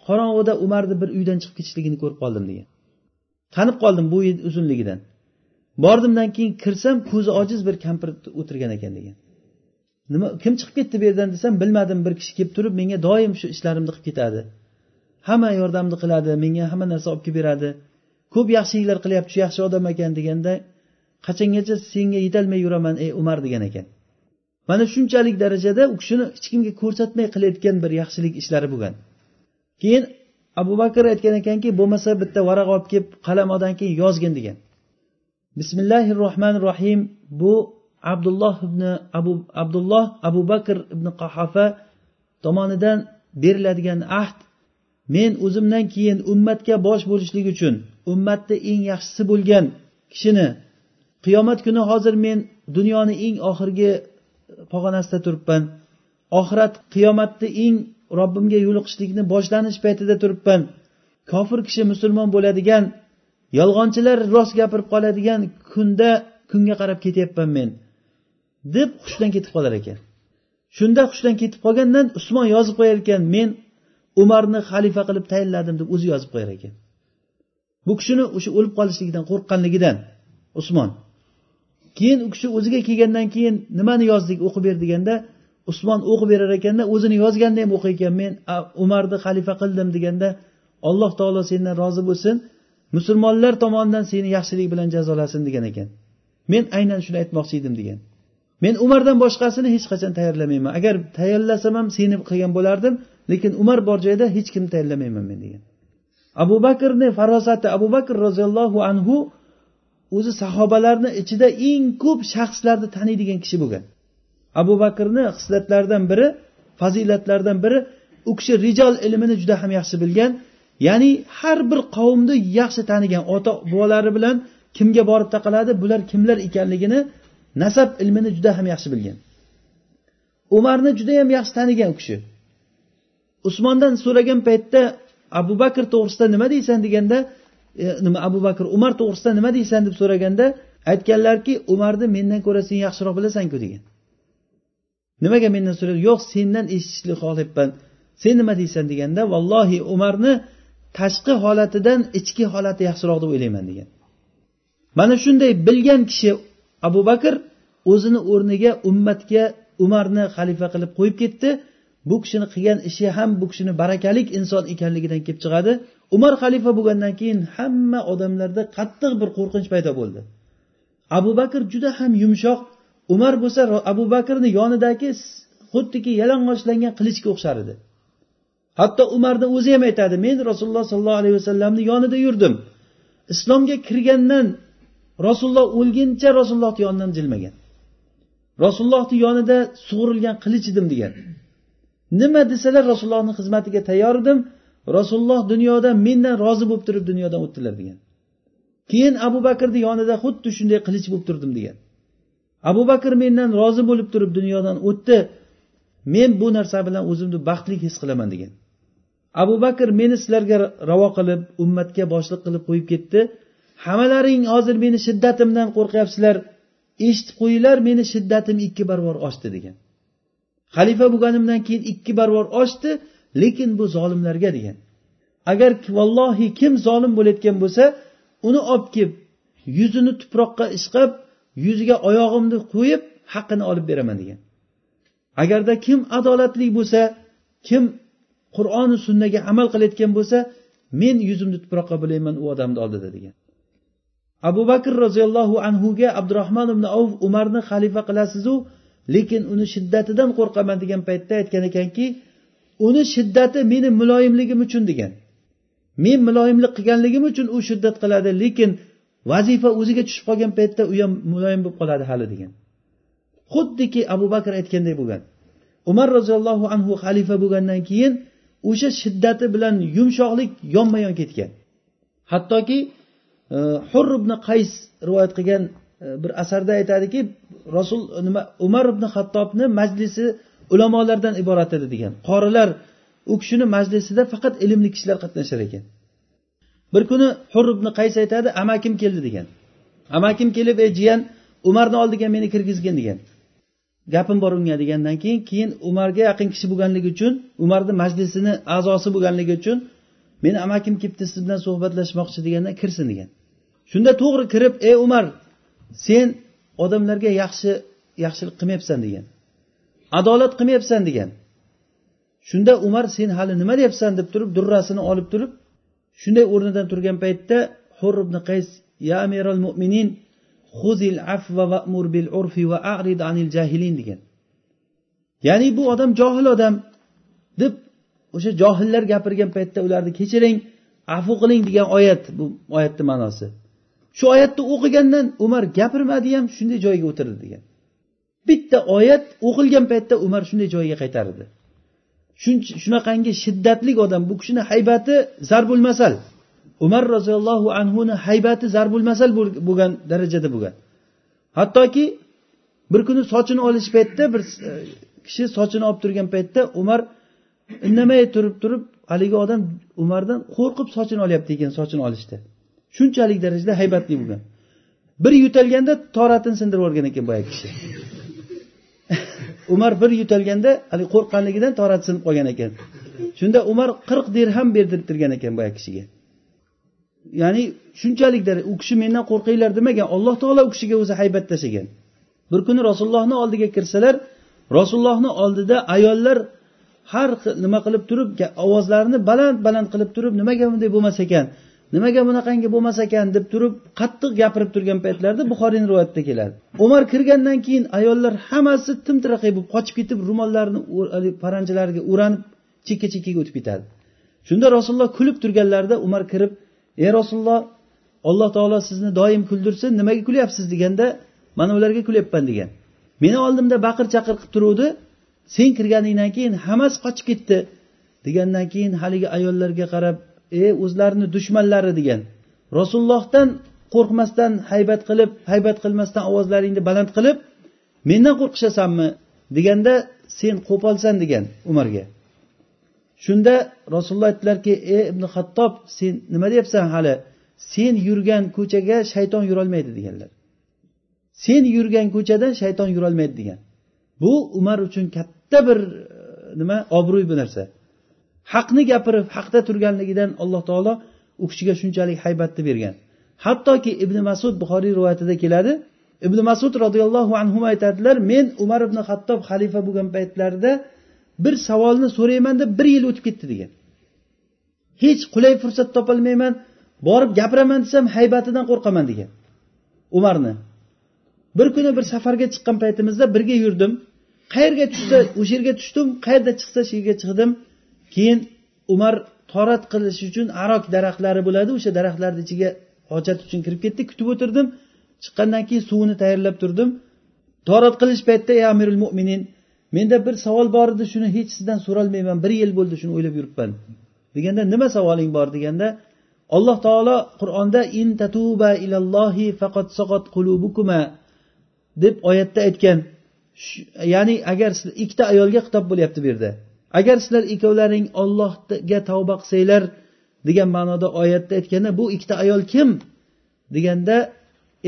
qorong'uda umarni bir uydan chiqib ketishligini ko'rib qoldim degan. Tanib qoldim bo'yi uzunligidan. Bordimdan keyin kirsam ko'zi ojiz bir kampir o'tirgan ekan degan. Nima kim chiqib ketdi bu yerdan desam bilmadim bir kishi kelib turib menga doim shu ishlarimni qilib ketadi. Hamma yordamni qiladi menga hamma narsa olib kelib beradi. Ko'p yaxshiliklar qilyapti shu yaxshi odam ekan deganda qachongacha senga yetolmay yuraman ey umar degan ekan. Mana shunchalik darajada u kishini hech kimga ko'rsatmay qilayotgan bir yaxshilik ishlari bo'lgan. Keyin abu bakr aytgan ekanki bo'lmasa bitta varaq olib kelib qalam oldan keyin yozgin degan. Bismillahi rohmanir rohim bu abdulloh ibn abu abdulloh abu bakr ibn qahofa tomonidan beriladigan ahd. Men o'zimdan keyin ummatga bosh bo'lishlik uchun ummatni eng yaxshisi bo'lgan kishini qiyomat kuni hozir men dunyoni eng oxirgi pog'onasida turibman. Oxirat qiyomatni eng robbimga yo'liqishlikni boshlanish paytida turibman. Kofir kishi musulmon bo'ladigan yolg'onchilar rost gapirib qoladigan kunda kunga qarab ketyapman men. Deb hushdan ketib qolar ekan. Shunda hushdan ketib qolgandan usmon yozib qo'yar ekan men umarni xalifa qilib tayinladim deb o'zi yozib qo'yar ekan. Bu kishini o'sha o'lib qolishligidan qo'rqqanligidan usmon keyin u kishi o'ziga kelgandan keyin nimani yozdik o'qib ber deganda usmon o'qib berar ekanda o'zini yozganda ham o'qiy ekan men umarni xalifa qildim deganda alloh taolo sendan rozi bo'lsin musulmonlar tomonidan seni yaxshilik bilan jazolasin degan ekan. Men aynan shuni aytmoqchi edim degan. Men umardan boshqasini hech qachon tayyorlamayman. Agar tayyorlasam ham seni qilgan bo'lardim lekin umar bor joyda hech kimni tayyorlamayman men degan. Abu bakrni farosati abu bakr roziyallohu anhu o'zi sahobalarni ichida eng ko'p shaxslarni taniydigan kishi bo'lgan. Abu bakrni xislatlaridan biri fazilatlaridan biri u kishi rijol ilmini juda ham yaxshi bilgan ya'ni har bir qavmni yaxshi tanigan ota bobolari bilan kimga borib taqaladi bular kimlar ekanligini nasab ilmini juda ham yaxshi bilgan. Umarni judayam yaxshi tanigan u kishi. Usmondan so'ragan paytda abu bakr to'g'risida nima deysan? deganda de, E, nima abu bakr umar to'g'risida nima deysan deb so'raganda aytganlarki umarni mendan ko'ra sen yaxshiroq bilasanku degan. Nimaga mendan so'radi? Yo'q sendan eshitishni xohlayapman sen nima deysan deganda vallohi umarni tashqi holatidan ichki holati yaxshiroq deb o'ylayman degan. Mana shunday bilgan kishi abu bakr o'zini o'rniga ummatga umarni xalifa qilib qo'yib ketdi. Bu kishini qilgan ishi ham bu kishini barakalik inson ekanligidan kelib chiqadi. Umar xalifa bo'lgandan keyin hamma odamlarda qattiq bir qo'rqinch paydo bo'ldi. Abu bakr juda ham yumshoq. Umar bo'lsa abu bakrni yonidagi xuddiki yalang'ochlangan qilichga o'xshar edi. Hatto umarni o'zi ham aytadi men rasululloh sollallohu alayhi vasallamni yonida yurdim. Islomga kirgandan rasululloh o'lguncha rasulullohni yonidan jilmagan. Rasulullohni yonida sug'urilgan qilich edim degan. Nima desalar rasulullohni xizmatiga tayyor edim. Rasululloh dunyoda mendan rozi bo'lib turib dunyodan o'tdilar degan. Keyin abu bakrni yonida xuddi shunday qilich bo'lib turdim degan. Abu bakr mendan rozi bo'lib turib dunyodan o'tdi. Men bu narsa bilan o'zimni baxtli his qilaman degan. Abu bakr meni sizlarga ravo qilib ummatga boshliq qilib qo'yib ketdi. Hammalaring hozir meni shiddatimdan qo'rqyapsizlar. Eshitib qo'yinglar meni shiddatim ikki barobar oshdi degan. Xalifa bo'lganimdan keyin ikki barobar oshdi. Lekin bu zolimlarga degan. Agar vallohi kim zolim bo'layotgan bo'lsa uni olib kelib yuzini tuproqqa ishqab yuziga oyog'imni qo'yib haqqini olib beraman degan. Agarda kim adolatli bo'lsa kim qur'oni sunnaga amal qilayotgan bo'lsa men yuzimni tuproqqa bo'layman u odamni oldida degan. Abu bakr roziyallohu anhuga abdurahmon ibn avf umarni xalifa qilasizu lekin uni shiddatidan qo'rqaman degan paytda aytgan ekanki uni shiddati meni muloyimligim uchun degan. Men muloyimlik qilganligim uchun u shiddat qiladi lekin vazifa o'ziga tushib qolgan paytda u ham muloyim bo'lib qoladi hali degan. Xuddiki abu bakr aytganday bo'lgan. Umar roziyallohu anhu xalifa bo'lgandan keyin o'sha shiddati bilan yumshoqlik yonma yon ketgan. Hattoki e, hur ibn qays rivoyat qilgan e, bir asarda aytadiki rasul nima umar ibn hattobni majlisi ulamolardan iborat edi degan. Qorilar u kishini majlisida faqat ilmli kishilar qatnashar ekan. Bir kuni hur ibn qays aytadi amakim keldi? degan. Amakim kelib ey jiyan umarni oldiga meni kirgizgin degan. Gapim bor unga degandan keyin keyin umarga yaqin kishi bo'lganligi uchun umarni majlisini a'zosi bo'lganligi uchun meni amakim kelibdi siz bilan suhbatlashmoqchi deganda kirsin degan. Shunda to'g'ri kirib ey umar sen odamlarga yaxshi yaxshilik qilmayapsan degan. Adolat qilmayapsan degan. Shunda umar sen hali nima deyapsan deb turib durrasini olib turib shunday o'rnidan turgan paytda hur ibn qays ya amiral mo'minin xuzil afva va'mur bil urfi va a'rid anil jahilin degan. Ya'ni bu odam johil odam deb o'sha johillar gapirgan paytda ularni kechiring afu qiling degan oyat bu oyatni ma'nosi. Shu oyatni o'qigandan umar gapirmadi ham shunday joyiga o'tirdi degan. Bitta oyat o'qilgan paytda umar shunday joyiga qaytardi shunaqangi shiddatli odam bu kishini haybati zarbul masal. Umar roziyallohu anhuni haybati zarbul masal bo'lgan darajada bo'lgan. Hattoki bir kuni sochini olish paytda bir e, kishi sochini olib turgan paytda umar indamay turib turib haligi odam umardan qo'rqib sochini olyapti ekan sochini olishda. Shunchalik darajada haybatli bo'lgan. Bir yo'talganda toratini sindirib yuborgan ekan boyagi kishi. Umar bir yo'talganda haligi qo'rqqanligidan torati sinib qolgan ekan. Shunda umar qirq dirham berdirib turgan ekan boyagi kishiga. Ya'ni shunchalik u kishi mendan qo'rqinglar demagan alloh taolo u kishiga o'zi haybat tashlagan. Bir kuni rasulullohni oldiga kirsalar rasulullohni oldida ayollar har nima qilib turib ovozlarini baland baland qilib turib nimaga bunday bo'lmas ekan? Nimaga bunaqangi bo'lmas ekan deb turib qattiq gapirib turgan paytlarida buxoriyni rivoyatida keladi. Umar kirgandan keyin ayollar hammasi timtiraqay bo'lib qochib ketib ro'mollarini paranjalariga o'ranib chekka chekkaga o'tib ketadi. Shunda rasululloh kulib turganlarida umar kirib ey rasululloh alloh taolo sizni doim kuldirsin nimaga kulyapsiz? deganda mana ularga kulyapman degan. Meni oldimda baqir chaqir qilib turuvdi. Sen kirganingdan keyin hammasi qochib ketdi degandan keyin haligi ayollarga qarab e o'zlarini dushmanlari degan. Rasulullohdan qo'rqmasdan haybat qilib haybat qilmasdan ovozlaringni baland qilib mendan qo'rqishasanmi deganda sen qo'polsan degan umarga. Shunda rasululloh aytdilarki ey ibn hattob sen nima deyapsan hali? Sen yurgan ko'chaga shayton yurolmaydi deganlar. Sen yurgan ko'chada shayton yurolmaydi degan. Bu umar uchun katta bir e, nima obro'y bu narsa. Haqni gapirib haqda turganligidan alloh taolo u kishiga shunchalik haybatni bergan. Hattoki ibn masud buxoriy rivoyatida keladi ibn masud roziyallohu anhu aytadilar men umar ibn hattob xalifa bo'lgan paytlarida bir savolni so'rayman deb bir yil o'tib ketdi degan. Hech qulay fursat topolmayman borib gapiraman desam haybatidan qo'rqaman degan. Umarni bir kuni bir safarga chiqqan paytimizda birga yurdim. Qayerga tushsa o'sha yerga tushdim qayerda chiqsa shu yerga chiqdim. Keyin umar torat qilish uchun arok daraxtlari bo'ladi. O'sha daraxtlarni ichiga hojat uchun kirib ketdik kutib o'tirdim. Chiqqandan keyin suvini tayyorlab turdim. Torat qilish paytida ey amirul mo'minin menda bir savol bor edi. Shuni hech sizdan so'rolmayman. Bir yil bo'ldi shuni o'ylab yuribman. Deganda nima savoling bor? deganda alloh taolo qur'onda in tatuba ilallohi faqat soqat qulubukuma deb oyatda aytgan. Ya'ni agar ikkita ayolga xitob bo'lyapti bu yerda agar sizlar ikkovlaring ollohga tavba qilsanglar degan ma'noda oyatda aytganda bu ikkita ayol kim? deganda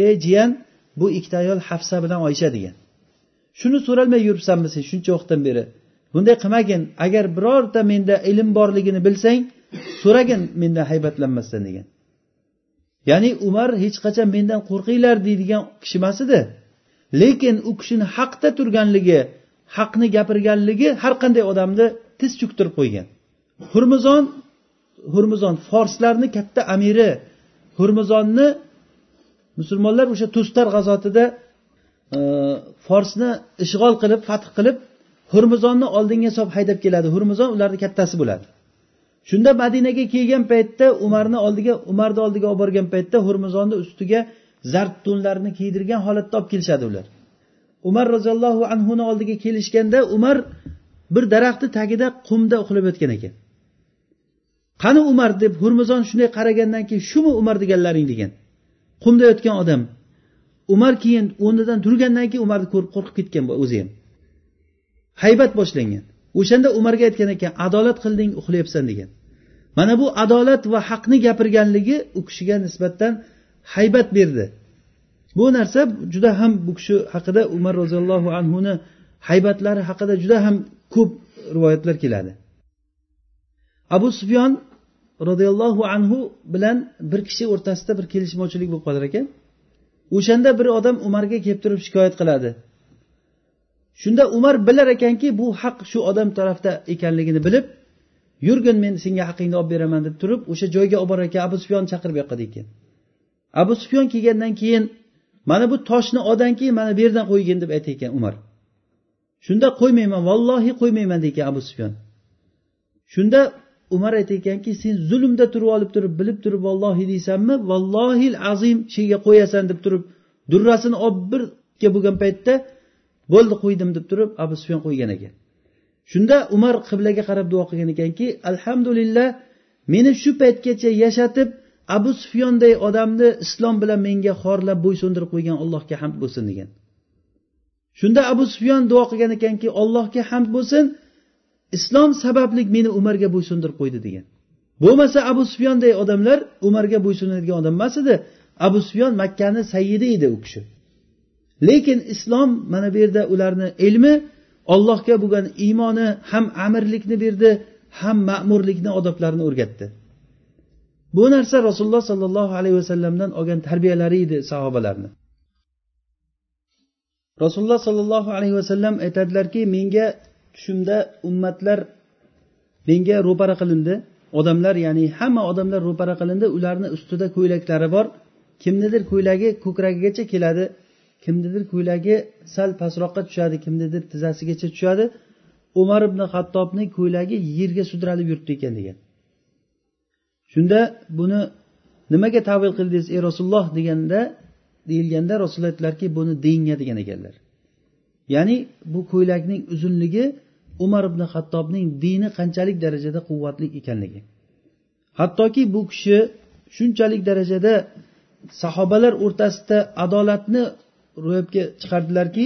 ey jiyan bu ikkita ayol hafsa bilan oysha degan. Shuni so'ralmay yuribsanmi sen shuncha vaqtdan beri. Bunday qilmagin. Agar birorta menda ilm borligini bilsang so'ragin mendan haybatlanmasdan degan. Ya'ni umar hech qachon mendan qo'rqinglar deydigan kishi emas edi. Lekin u kishini haqda turganligi haqni gapirganligi har qanday odamni tiz cho'ktirib qo'ygan. Hurmizon hurmizon forslarni katta amiri hurmizonni musulmonlar o'sha tustar g'azotida e, forsni ishg'ol qilib fath qilib hurmizonni oldinga solib haydab keladi. Hurmizon ularni kattasi bo'ladi. Shunda madinaga kelgan paytda umarni oldiga umarni oldiga olib borgan paytda hurmizonni ustiga zard to'nlarni kiydirgan holatda olib kelishadi ular. Umar roziyallohu anhuni oldiga kelishganda umar bir daraxtni tagida qumda uxlab yotgan ekan. Qani umar? deb hurmizon shunday qaragandan keyin shumi umar deganlaring? degan. Qumda yotgan odam. Umar keyin o'rnidan turgandan keyin umarni ko'rib qo'rqib ketgan o'zi ham. Haybat boshlangan. O'shanda umarga aytgan ekan adolat qilding uxlayapsan degan. Mana bu adolat va haqni gapirganligi u kishiga nisbatan haybat berdi. Bu narsa juda ham bu kishi haqida umar roziyallohu anhuni haybatlari haqida juda ham ko'p rivoyatlar keladi. Abu sufyon roziyallohu anhu bilan bir kishi o'rtasida bir kelishmovchilik bo'lib qolar ekan. O'shanda bir odam umarga kelib turib shikoyat qiladi. Shunda umar bilar ekanki bu haq shu odam tarafda ekanligini bilib yurgin men senga haqingni olib beraman deb turib o'sha joyga olib borar ekan abu sufyon chaqirib yoqqa ekan. Abu sufyon kelgandan keyin mana bu toshni oldanki mana bu yerdan qo'ygin deb aytayotgan umar. Shunda qo'ymayman vallohi qo'ymayman deykan abu sufyon. Shunda umar aytayotganki sen zulmda turib olib turib bilib turib vallohi deysanmi vallohi azim shega qo'yasan deb turib durrasini olib birga bo'lgan paytda bo'ldi qo'ydim deb turib abu sufyon qo'ygan ekan. Shunda umar qiblaga qarab duo qilgan ekanki alhamdulillah meni shu paytgacha yashatib abu sufyonday odamni islom bilan menga xorlab bo'ysundirib qo'ygan allohga hamd bo'lsin degan. Shunda abu sufyon duo qilgan ekanki allohga hamd bo'lsin islom sababli meni umarga bo'ysundirib qo'ydi degan. Bo'lmasa abu sufyonday odamlar umarga bo'ysunadigan odam emas edi. Abu sufyon makkani sayyidi edi u kishi. Lekin islom mana bu yerda ularni ilmi ollohga bo'lgan iymoni ham amirlikni berdi ham ma'murlikni odoblarini o'rgatdi. Bu narsa rasululloh sollallohu alayhi vasallamdan olgan tarbiyalari edi sahobalarni. Rasululloh sollallohu alayhi vasallam aytadilarki menga tushimda ummatlar menga ro'para qilindi. Odamlar ya'ni hamma odamlar ro'para qilindi. Ularni ustida ko'ylaklari bor. Kimnidir ko'ylagi ko'kragigacha keladi kimnidir ko'ylagi sal pastroqqa tushadi kimnidir tizzasigacha tushadi. Umar ibn hattobning ko'ylagi yerga sudralib yuribdi ekan degan. Shunda buni nimaga tavil qildingiz ey rasululloh deganda deyilganda rasululloh aytdilarki buni dinga degan ekanlar. Ya'ni bu ko'ylakning uzunligi umar ibn hattobning dini qanchalik darajada quvvatli ekanligi. Hattoki bu kishi shunchalik darajada sahobalar o'rtasida adolatni ro'yobga chiqardilarki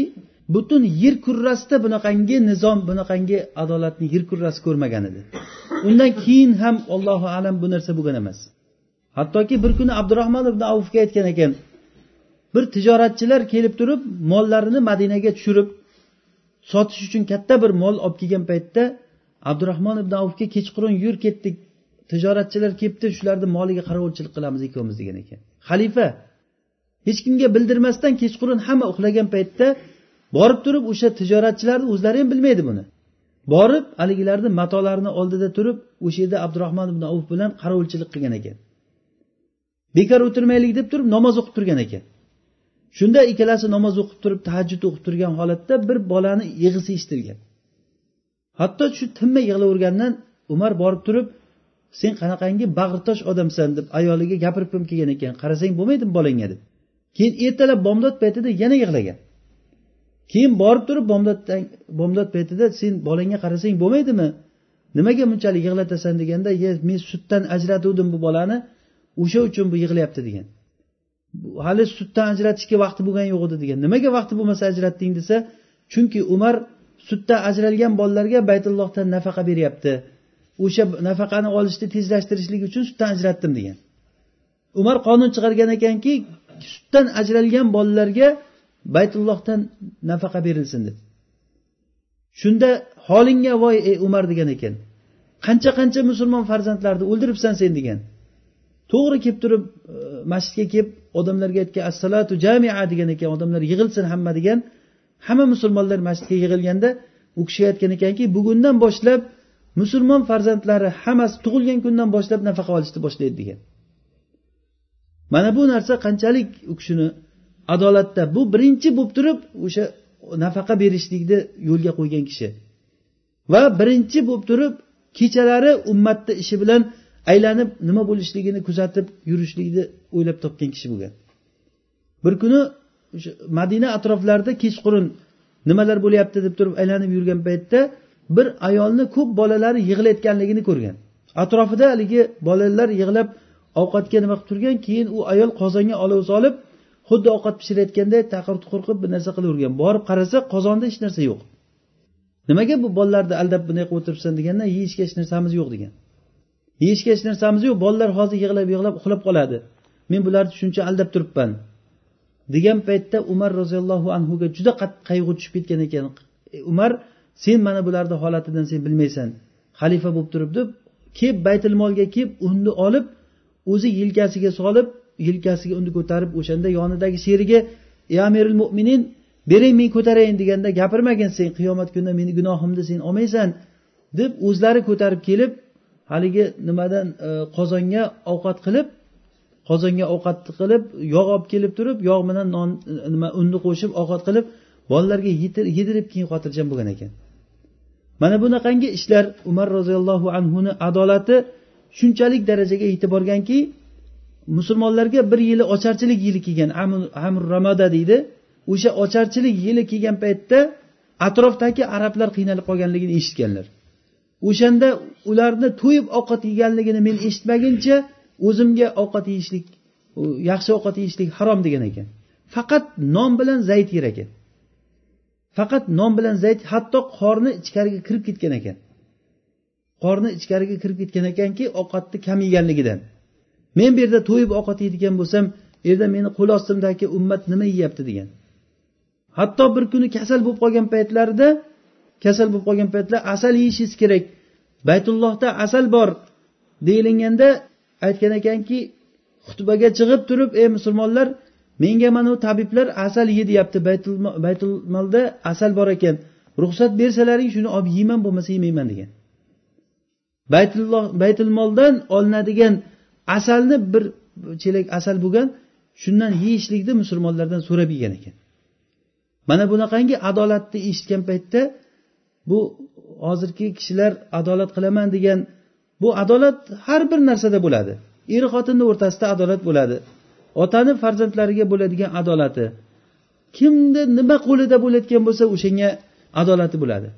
butun yer kurrasida bunaqangi nizom bunaqangi adolatni yer kurrasi ko'rmagan edi. Undan keyin ham allohu alam bu narsa bo'lgan emas. Hattoki bir kuni abdurahmon ibn avfga aytgan ekan bir tijoratchilar kelib turib mollarini madinaga tushirib sotish uchun katta bir mol olib kelgan paytda abdurahmon ibn avfga kechqurun yur ketdik tijoratchilar kelibdi shularni moliga qarovchilik qilamiz ikkovimiz degan ekan. Xalifa hech kimga bildirmasdan kechqurun hamma uxlagan paytda borib turib o'sha tijoratchilarni o'zlari ham bilmaydi buni. Borib haligilarni matolarini oldida turib o'sha yerda abdurahmon ibn avf bilan qarovchilik qilgan ekan. Bekor o'tirmaylik deb turib namoz o'qib turgan ekan. Shunda ikkalasi namoz o'qib turib tahajjud o'qib turgan holatda bir bolani yig'isi eshitilgan. Hatto shu tinmay yig'lavergandan umar borib turib sen qanaqangi bag'ritosh odamsan deb ayoliga gapirib ham kelgan ekan. Qarasang bo'lmaydimi bolangga? deb. Keyin ertalab bomdod paytida yana yig'lagan. Keyin borib turib bomdoddan bomdod paytida sen bolangga qarasang bo'lmaydimi? Nimaga bunchalik yig'latasan deganda ye men sutdan ajratuvdim bu bolani o'sha uchun bu yig'layapti degan. Hali sutdan ajratishga vaqti bo'lgani yo'q edi degan. Nimaga vaqti bo'lmasa ajratding desa chunki umar sutdan ajralgan bolalarga baytullohdan nafaqa beryapti. O'sha nafaqani olishni tezlashtirishlik uchun sutdan ajratdim degan. Umar qonun chiqargan ekanki sutdan ajralgan bolalarga baytullohdan nafaqa berilsin deb. Shunda holingga voy ey umar degan ekan. Qancha qancha musulmon farzandlarni o'ldiribsan sen degan. To'g'ri kelib turib e, masjidga kelib odamlarga aytgan assalatu jamia degan ekan odamlar yig'ilsin hamma degan. Hamma musulmonlar masjidga yig'ilganda u kishi aytgan ekanki bugundan boshlab musulmon farzandlari hammasi tug'ilgan kundan boshlab nafaqa olishni boshlaydi degan. Mana bu narsa qanchalik u kishini adolatda bu birinchi bo'lib turib o'sha nafaqa berishlikni yo'lga qo'ygan kishi. Va birinchi bo'lib turib kechalari ummatni ishi bilan aylanib nima bo'lishligini kuzatib yurishlikni o'ylab topgan kishi bo'lgan. Bir kuni o'sha madina atroflarida kechqurun nimalar bo'lyapti deb turib aylanib yurgan paytda bir ayolni ko'p bolalari yig'layotganligini ko'rgan. Atrofida haligi bolalar yig'lab ovqatga nima qilib turgan keyin u ayol qozonga olov solib xuddi ovqat pishirayotganday taqir qo'rqib bir narsa qilavergan. Borib qarasa qozonda hech narsa yo'q. Nimaga bu bolalarni aldab bunday qilib o'tiribsan deganda yeyishga hech narsamiz yo'q degan. Yeyishga hech narsamiz yo'q bolalar hozir yig'lab yig'lab uxlab qoladi. Men bularni shuncha aldab turibman degan paytda umar roziyallohu anhuga juda qattiq qayg'u tushib ketgan ekan. Umar sen mana bularni holatidan sen bilmaysan. Xalifa bo'lib turib deb kelib baytul molga kelib unni olib o'zi yelkasiga solib yelkasiga uni ko'tarib o'shanda yonidagi sherigi ey amiril mo'minin bering men ko'tarayin deganda gapirmagin sen qiyomat kunida meni gunohimni sen olmaysan deb o'zlari ko'tarib kelib haligi nimadan e, qozonga ovqat qilib qozonga ovqatni qilib yog' olib kelib turib yog' bilan non e, nima unni qo'shib ovqat qilib bolalarga yedirib keyin xotirjam bo'lgan ekan. Mana bunaqangi ishlar umar roziyallohu anhuni adolati shunchalik darajaga yetib borganki musulmonlarga bir yili ocharchilik yili kelgan amr ramoda deydi. O'sha ocharchilik yili kelgan paytda atrofdagi arablar qiynalib qolganligini eshitganlar. O'shanda ularni to'yib ovqat yeganligini men eshitmaguncha o'zimga ovqat yeyishlik yaxshi ovqat yeyishlik harom degan ekan. Faqat non bilan zayt yer ekan. Faqat non bilan zayt hatto qorni ichkariga kirib ketgan ekan. Qorni ichkariga kirib ketgan ekanki ovqatni kam yeganligidan. Men bu yerda to'yib ovqat yeydigan bo'lsam u yerda meni qo'l ostimdagi ummat nima yeyapti degan. Hatto bir kuni kasal bo'lib qolgan paytlarida kasal bo'lib qolgan paytlar asal yeyishingiz kerak. Baytullohda asal bor deyilganda aytgan ekanki xutbaga chiqib turib ey musulmonlar menga mana bu tabiblar asal ye deyapti. Baytulmolda asal bor ekan. Ruxsat bersalaring shuni olib yeyman bo'lmasa yemayman degan. Baytulloh baytulmoldan olinadigan asalni bir chelak asal bo'lgan shundan yeyishlikni musulmonlardan so'rab yegan ekan. Mana bunaqangi adolatni eshitgan paytda bu hozirgi kishilar adolat qilaman degan bu adolat har bir narsada bo'ladi. Er xotinni o'rtasida adolat bo'ladi. Otani farzandlariga bo'ladigan adolati. Kimni nima qo'lida bo'layotgan bo'lsa o'shanga adolati bo'ladi.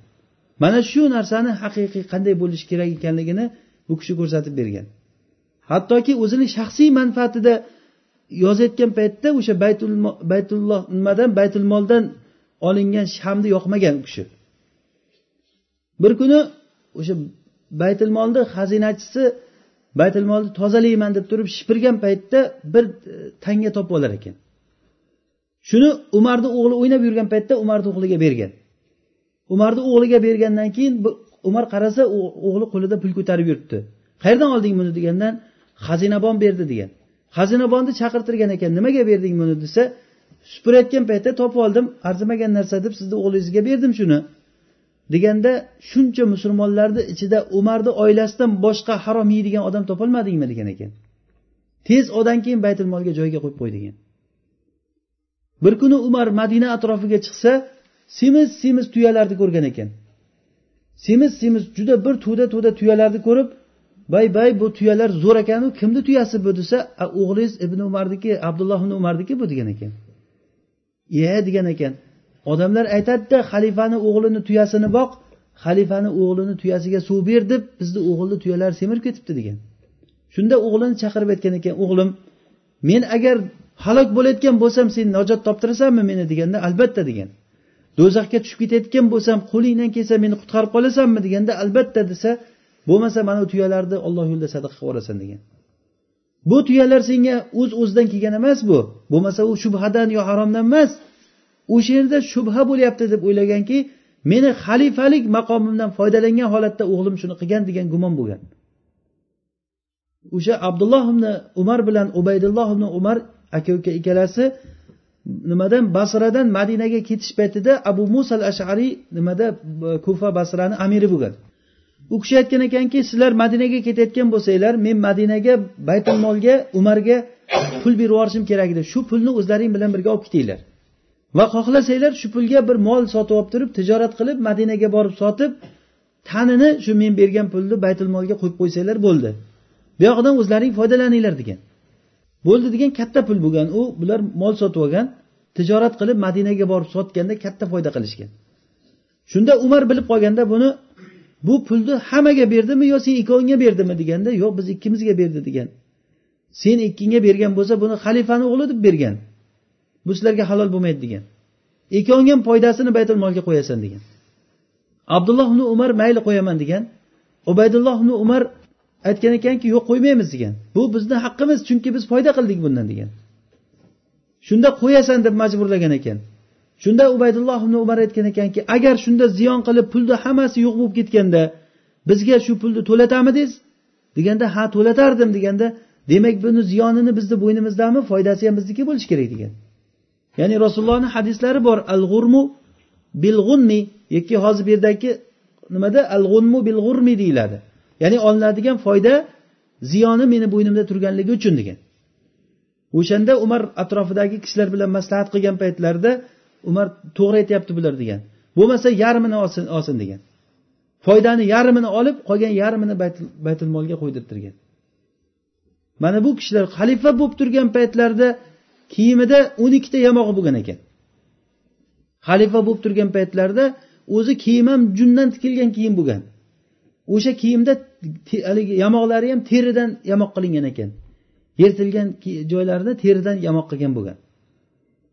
Mana shu narsani haqiqiy qanday bo'lishi kerak ekanligini bu kishi ko'rsatib bergan. Hattoki o'zini shaxsiy manfaatida yozayotgan paytda o'sha baytul baytulloh nimadan baytul moldan olingan shamni yoqmagan u kishi. Bir kuni o'sha baytilmolni xazinachisi baytilmolni tozalayman deb turib shipirgan paytda bir e, tanga topib olar ekan. Shuni umarni o'g'li o'ynab yurgan paytda umarni o'g'liga bergan. Umarni o'g'liga bergandan keyin umar qarasa o'g'li qo'lida pul ko'tarib yuribdi. Qayerdan olding buni? degandan xazinabon berdi degan. Xazinabonni chaqirtirgan ekan. Nimaga berding buni desa supurayotgan paytda topib oldim. Arzimagan narsa deb sizni o'g'lingizga berdim shuni. Deganda shuncha musulmonlarni ichida umarni oilasidan boshqa harom yeydigan odam topolmadingmi degan ekan. Tez odan keyin baytul molga joyiga qo'yib qo'y degan. Bir kuni umar madina atrofiga chiqsa semiz semiz tuyalarni ko'rgan ekan. Semiz semiz juda bir to'da to'da tuyalarni ko'rib bay bay bu tuyalar zo'r ekanu kimni tuyasi bu desa o'g'lingiz ibn umarniki abdulloh ibn umarniki bu degan ekan. Ye degan ekan. Odamlar aytadida xalifani o'g'lini tuyasini boq xalifani o'g'lini tuyasiga suv ber deb bizni o'g'ilni tuyalar semirib ketibdi degan. Shunda o'g'lini chaqirib aytgan ekan o'g'lim men agar halok bo'layotgan bo'lsam sen najot toptirasanmi meni? deganda albatta degan. Do'zaxga tushib ketayotgan bo'lsam qo'lingdan kelsa meni qutqarib qolasanmi? deganda albatta desa bo'lmasa mana bu tuyalarni olloh yo'lida sadaqa qilib yuborasan degan. Bu tuyalar senga o'z uz o'zidan kelgan emas bu. Bo'lmasa u shubhadan yo haromdan emas. O'sha yerda shubha bo'lyapti deb o'ylaganki meni xalifalik maqomimdan foydalangan holatda o'g'lim shuni qilgan degan gumon bo'lgan. O'sha abdulloh ibn umar bilan ubaydulloh ibn umar aka uka ikkalasi nimadan? Basradan madinaga ketish paytida abu musa al ashariy nimada? Kufa basrani amiri bo'lgan. U kishi aytgan ekanki sizlar madinaga ketayotgan bo'lsanglar men madinaga baytul molga umarga pul berib yuborishim kerak edi. Shu pulni o'zlaring bilan birga olib ketinglar. Va xohlasanglar shu pulga bir mol sotib olib turib tijorat qilib madinaga borib sotib tanini shu men bergan pulni baytul molga qo'yib qo'ysanglar bo'ldi. Buyog'idan o'zlaring foydalaninglar degan. Bo'ldi degan katta pul bo'lgan. U bular mol sotib olgan tijorat qilib madinaga borib sotganda katta foyda qilishgan. Shunda umar bilib qolganda buni bu pulni hammaga berdimi yo sen ikkovingga berdimi deganda yo'q biz ikkimizga berdi degan. Sen ikkingga bergan bo'lsa buni xalifani o'g'li deb bergan. Bu sizlarga halol bo'lmaydi degan. Ikkoving ham foydasini baytul molga qo'yasan degan. Abdulloh ibn umar mayli qo'yaman degan. Ubaydulloh ibn umar aytgan ekanki yo'q qo'ymaymiz degan. Bu bizni haqqimiz chunki biz foyda qildik bundan degan. Shunda qo'yasan deb majburlagan ekan. Shunda ubaydulloh ibn umar aytgan ekanki agar shunda ziyon qilib pulni hammasi yo'q bo'lib ketganda bizga shu pulni to'latamidingiz deganda ha to'latardim deganda demak buni ziyonini bizni bo'ynimizdami foydasi ham bizniki bo'lishi kerak degan. Ya'ni rasulullohni hadislari bor al g'urmu bil g'unmi yoki hozir bu yerdagi nimada al g'unmu bil g'urmi deyiladi. Ya'ni olinadigan foyda ziyoni meni bo'ynimda turganligi uchun degan. O'shanda umar atrofidagi kishilar bilan maslahat qilgan paytlarida umar to'g'ri aytyapti bular degan. Bo'lmasa yarmini olsin olsin degan. Foydani yarmini olib qolgan yarmini baytul molga qo'ydirtirgan. Mana bu kishilar xalifa bo'lib turgan paytlarida kiyimida o'n ikkita yamog'i bo'lgan ekan. Xalifa bo'lib turgan paytlarida o'zi kiyim ham jundan tikilgan kiyim bo'lgan. O'sha kiyimda haligi yamoqlari ham teridan yamoq qilingan ekan. Yirtilgan joylarini teridan yamoq qilgan bo'lgan.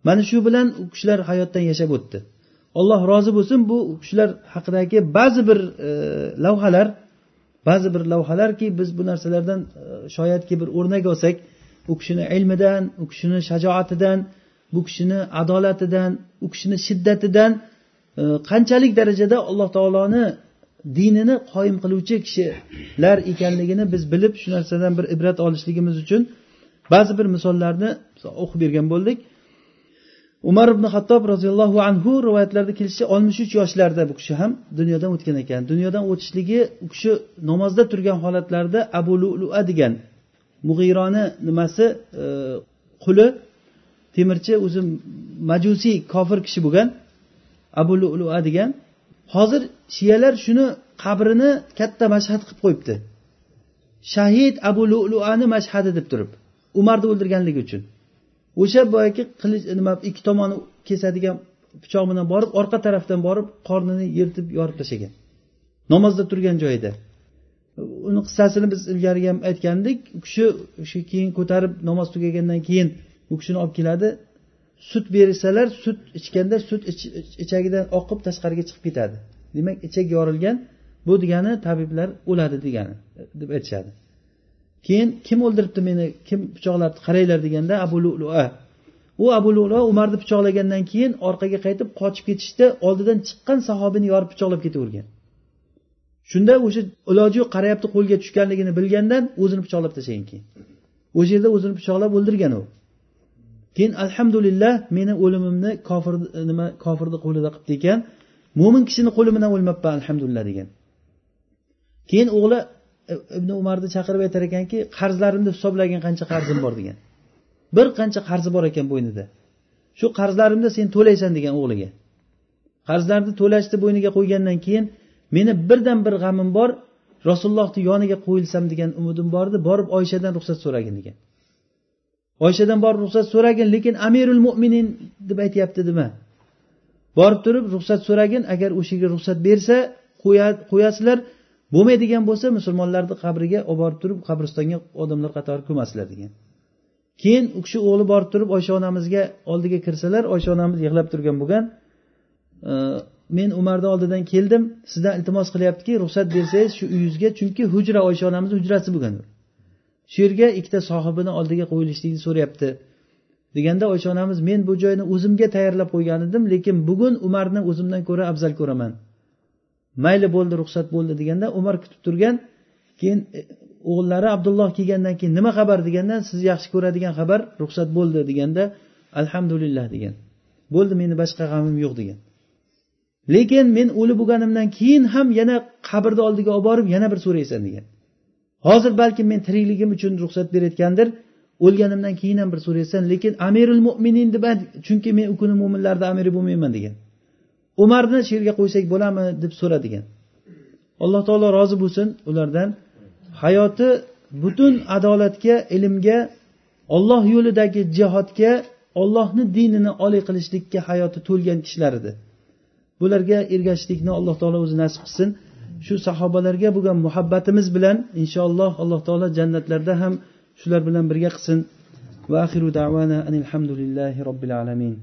Mana shu bilan u kishilar hayotdan yashab o'tdi. Alloh rozi bo'lsin bu kishilar haqidagi ba'zi bir e, lavhalar ba'zi bir lavhalarki biz bu narsalardan e, shoyatki bir o'rnak olsak u kishini ilmidan u kishini shajoatidan bu kishini adolatidan u kishini shiddatidan e, qanchalik darajada alloh taoloni dinini qoyim qiluvchi kishilar ekanligini biz bilib shu narsadan bir ibrat olishligimiz uchun ba'zi bir misollarni o'qib bergan bo'ldik. Umar ibn hattob roziyallohu anhu rivoyatlarda kelishicha oltmish uch yoshlarida bu kishi ham dunyodan o'tgan ekan. Dunyodan o'tishligi u kishi namozda turgan holatlarida abu lulua degan mug'ironi nimasi e, quli temirchi o'zi majusiy kofir kishi bo'lgan abu lulua degan. Hozir shiyalar shuni qabrini katta mashhad qilib qo'yibdi. Shahid abu luluani mashhadi deb turib umarni o'ldirganligi uchun. O'sha boyagi qilich nima ikki tomoni kesadigan pichoq bilan borib orqa tarafdan borib qornini yirtib yorib tashlagan. Namozda turgan joyida. Uni qissasini biz ilgari ham aytgandik u kishi o'sha keyin ko'tarib namoz tugagandan keyin u kishini olib keladi. Sut bersalar sut ichganda sut ichagidan oqib tashqariga chiqib ketadi. Demak ichak yorilgan bu degani tabiblar o'ladi degani deb aytishadi. Keyin kim o'ldiribdi meni? Kim pichoqlabdi qaranglar deganda abu lulua. U abu lulua umarni pichoqlagandan keyin orqaga qaytib qochib ketishda oldidan chiqqan sahobini yorib pichoqlab ketavergan. Shunda o'sha iloji yo'q qarayapti qo'lga tushganligini bilgandan o'zini pichoqlab tashlagan keyin. O'sha yerda o'zini pichoqlab o'ldirgan u. Keyin alhamdulillah meni o'limimni kofir nima kofirni qo'lida qilibdi ekan. Mo'min kishini qo'li bilan o'lmabman alhamdulillah degan. Keyin o'g'li ibn umarni chaqirib aytar ekanki qarzlarimni hisoblagin qancha qarzim bor degan. Bir qancha qarzi bor ekan bo'ynida. Shu qarzlarimni sen to'laysan degan o'g'liga. Qarzlarni to'lashni bo'yniga qo'ygandan keyin meni birdan bir g'amim bor rasulullohni yoniga qo'yilsam degan umidim bor edi borib oyshadan ruxsat so'ragin degan. Oyshadan borib ruxsat so'ragin lekin amirul mo'minin deb aytyapti nima borib turib ruxsat so'ragin agar o'sha yerga ruxsat bersa qo'yasizlar bo'lmaydigan bo'lsa musulmonlarni qabriga olib borib turib qabristonga odamlar qatori ko'masizlar degan. Keyin u kishi o'g'li borib turib oysha onamizga oldiga kirsalar oysha onamiz yig'lab turgan bo'lgan e, men umarni oldidan keldim sizdan iltimos qilyaptiki ruxsat bersangiz shu uyingizga chunki hujra oysha onamizni hujrasi bo'lgan. Shu yerga ikkita sohibini oldiga qo'yilishlikni so'rayapti. Deganda oysha onamiz men bu joyni o'zimga tayyorlab qo'ygan edim lekin bugun umarni o'zimdan ko'ra afzal ko'raman. Mayli bo'ldi ruxsat bo'ldi deganda umar kutib turgan keyin e, o'g'illari abdulloh kelgandan keyin nima xabar deganda siz yaxshi ko'radigan xabar ruxsat bo'ldi deganda alhamdulillah degan. Bo'ldi meni boshqa g'amim yo'q degan. Lekin men o'lib bo'lganimdan keyin ham yana qabrni oldiga olib borib yana bir so'raysan degan. Hozir balkim men tirikligim uchun ruxsat berayotgandir o'lganimdan keyin ham bir so'raysan lekin amirul mo'minin deb chunki men u kuni mo'minlarni amiri bo'lmayman degan. Umarni shu yerga qo'ysak bo'ladimi deb so'radigan. Alloh taolo rozi bo'lsin ulardan. Hayoti butun adolatga ilmga olloh yo'lidagi jihodga ollohni dinini oliy qilishlikka hayoti to'lgan kishilar edi bularga ergashishlikni alloh taolo o'zi nasib qilsin. Shu sahobalarga bo'lgan muhabbatimiz bilan inshaalloh alloh taolo jannatlarda ham shular bilan birga qilsin. Va axiru davana anilhamdulillahi robbil alamin.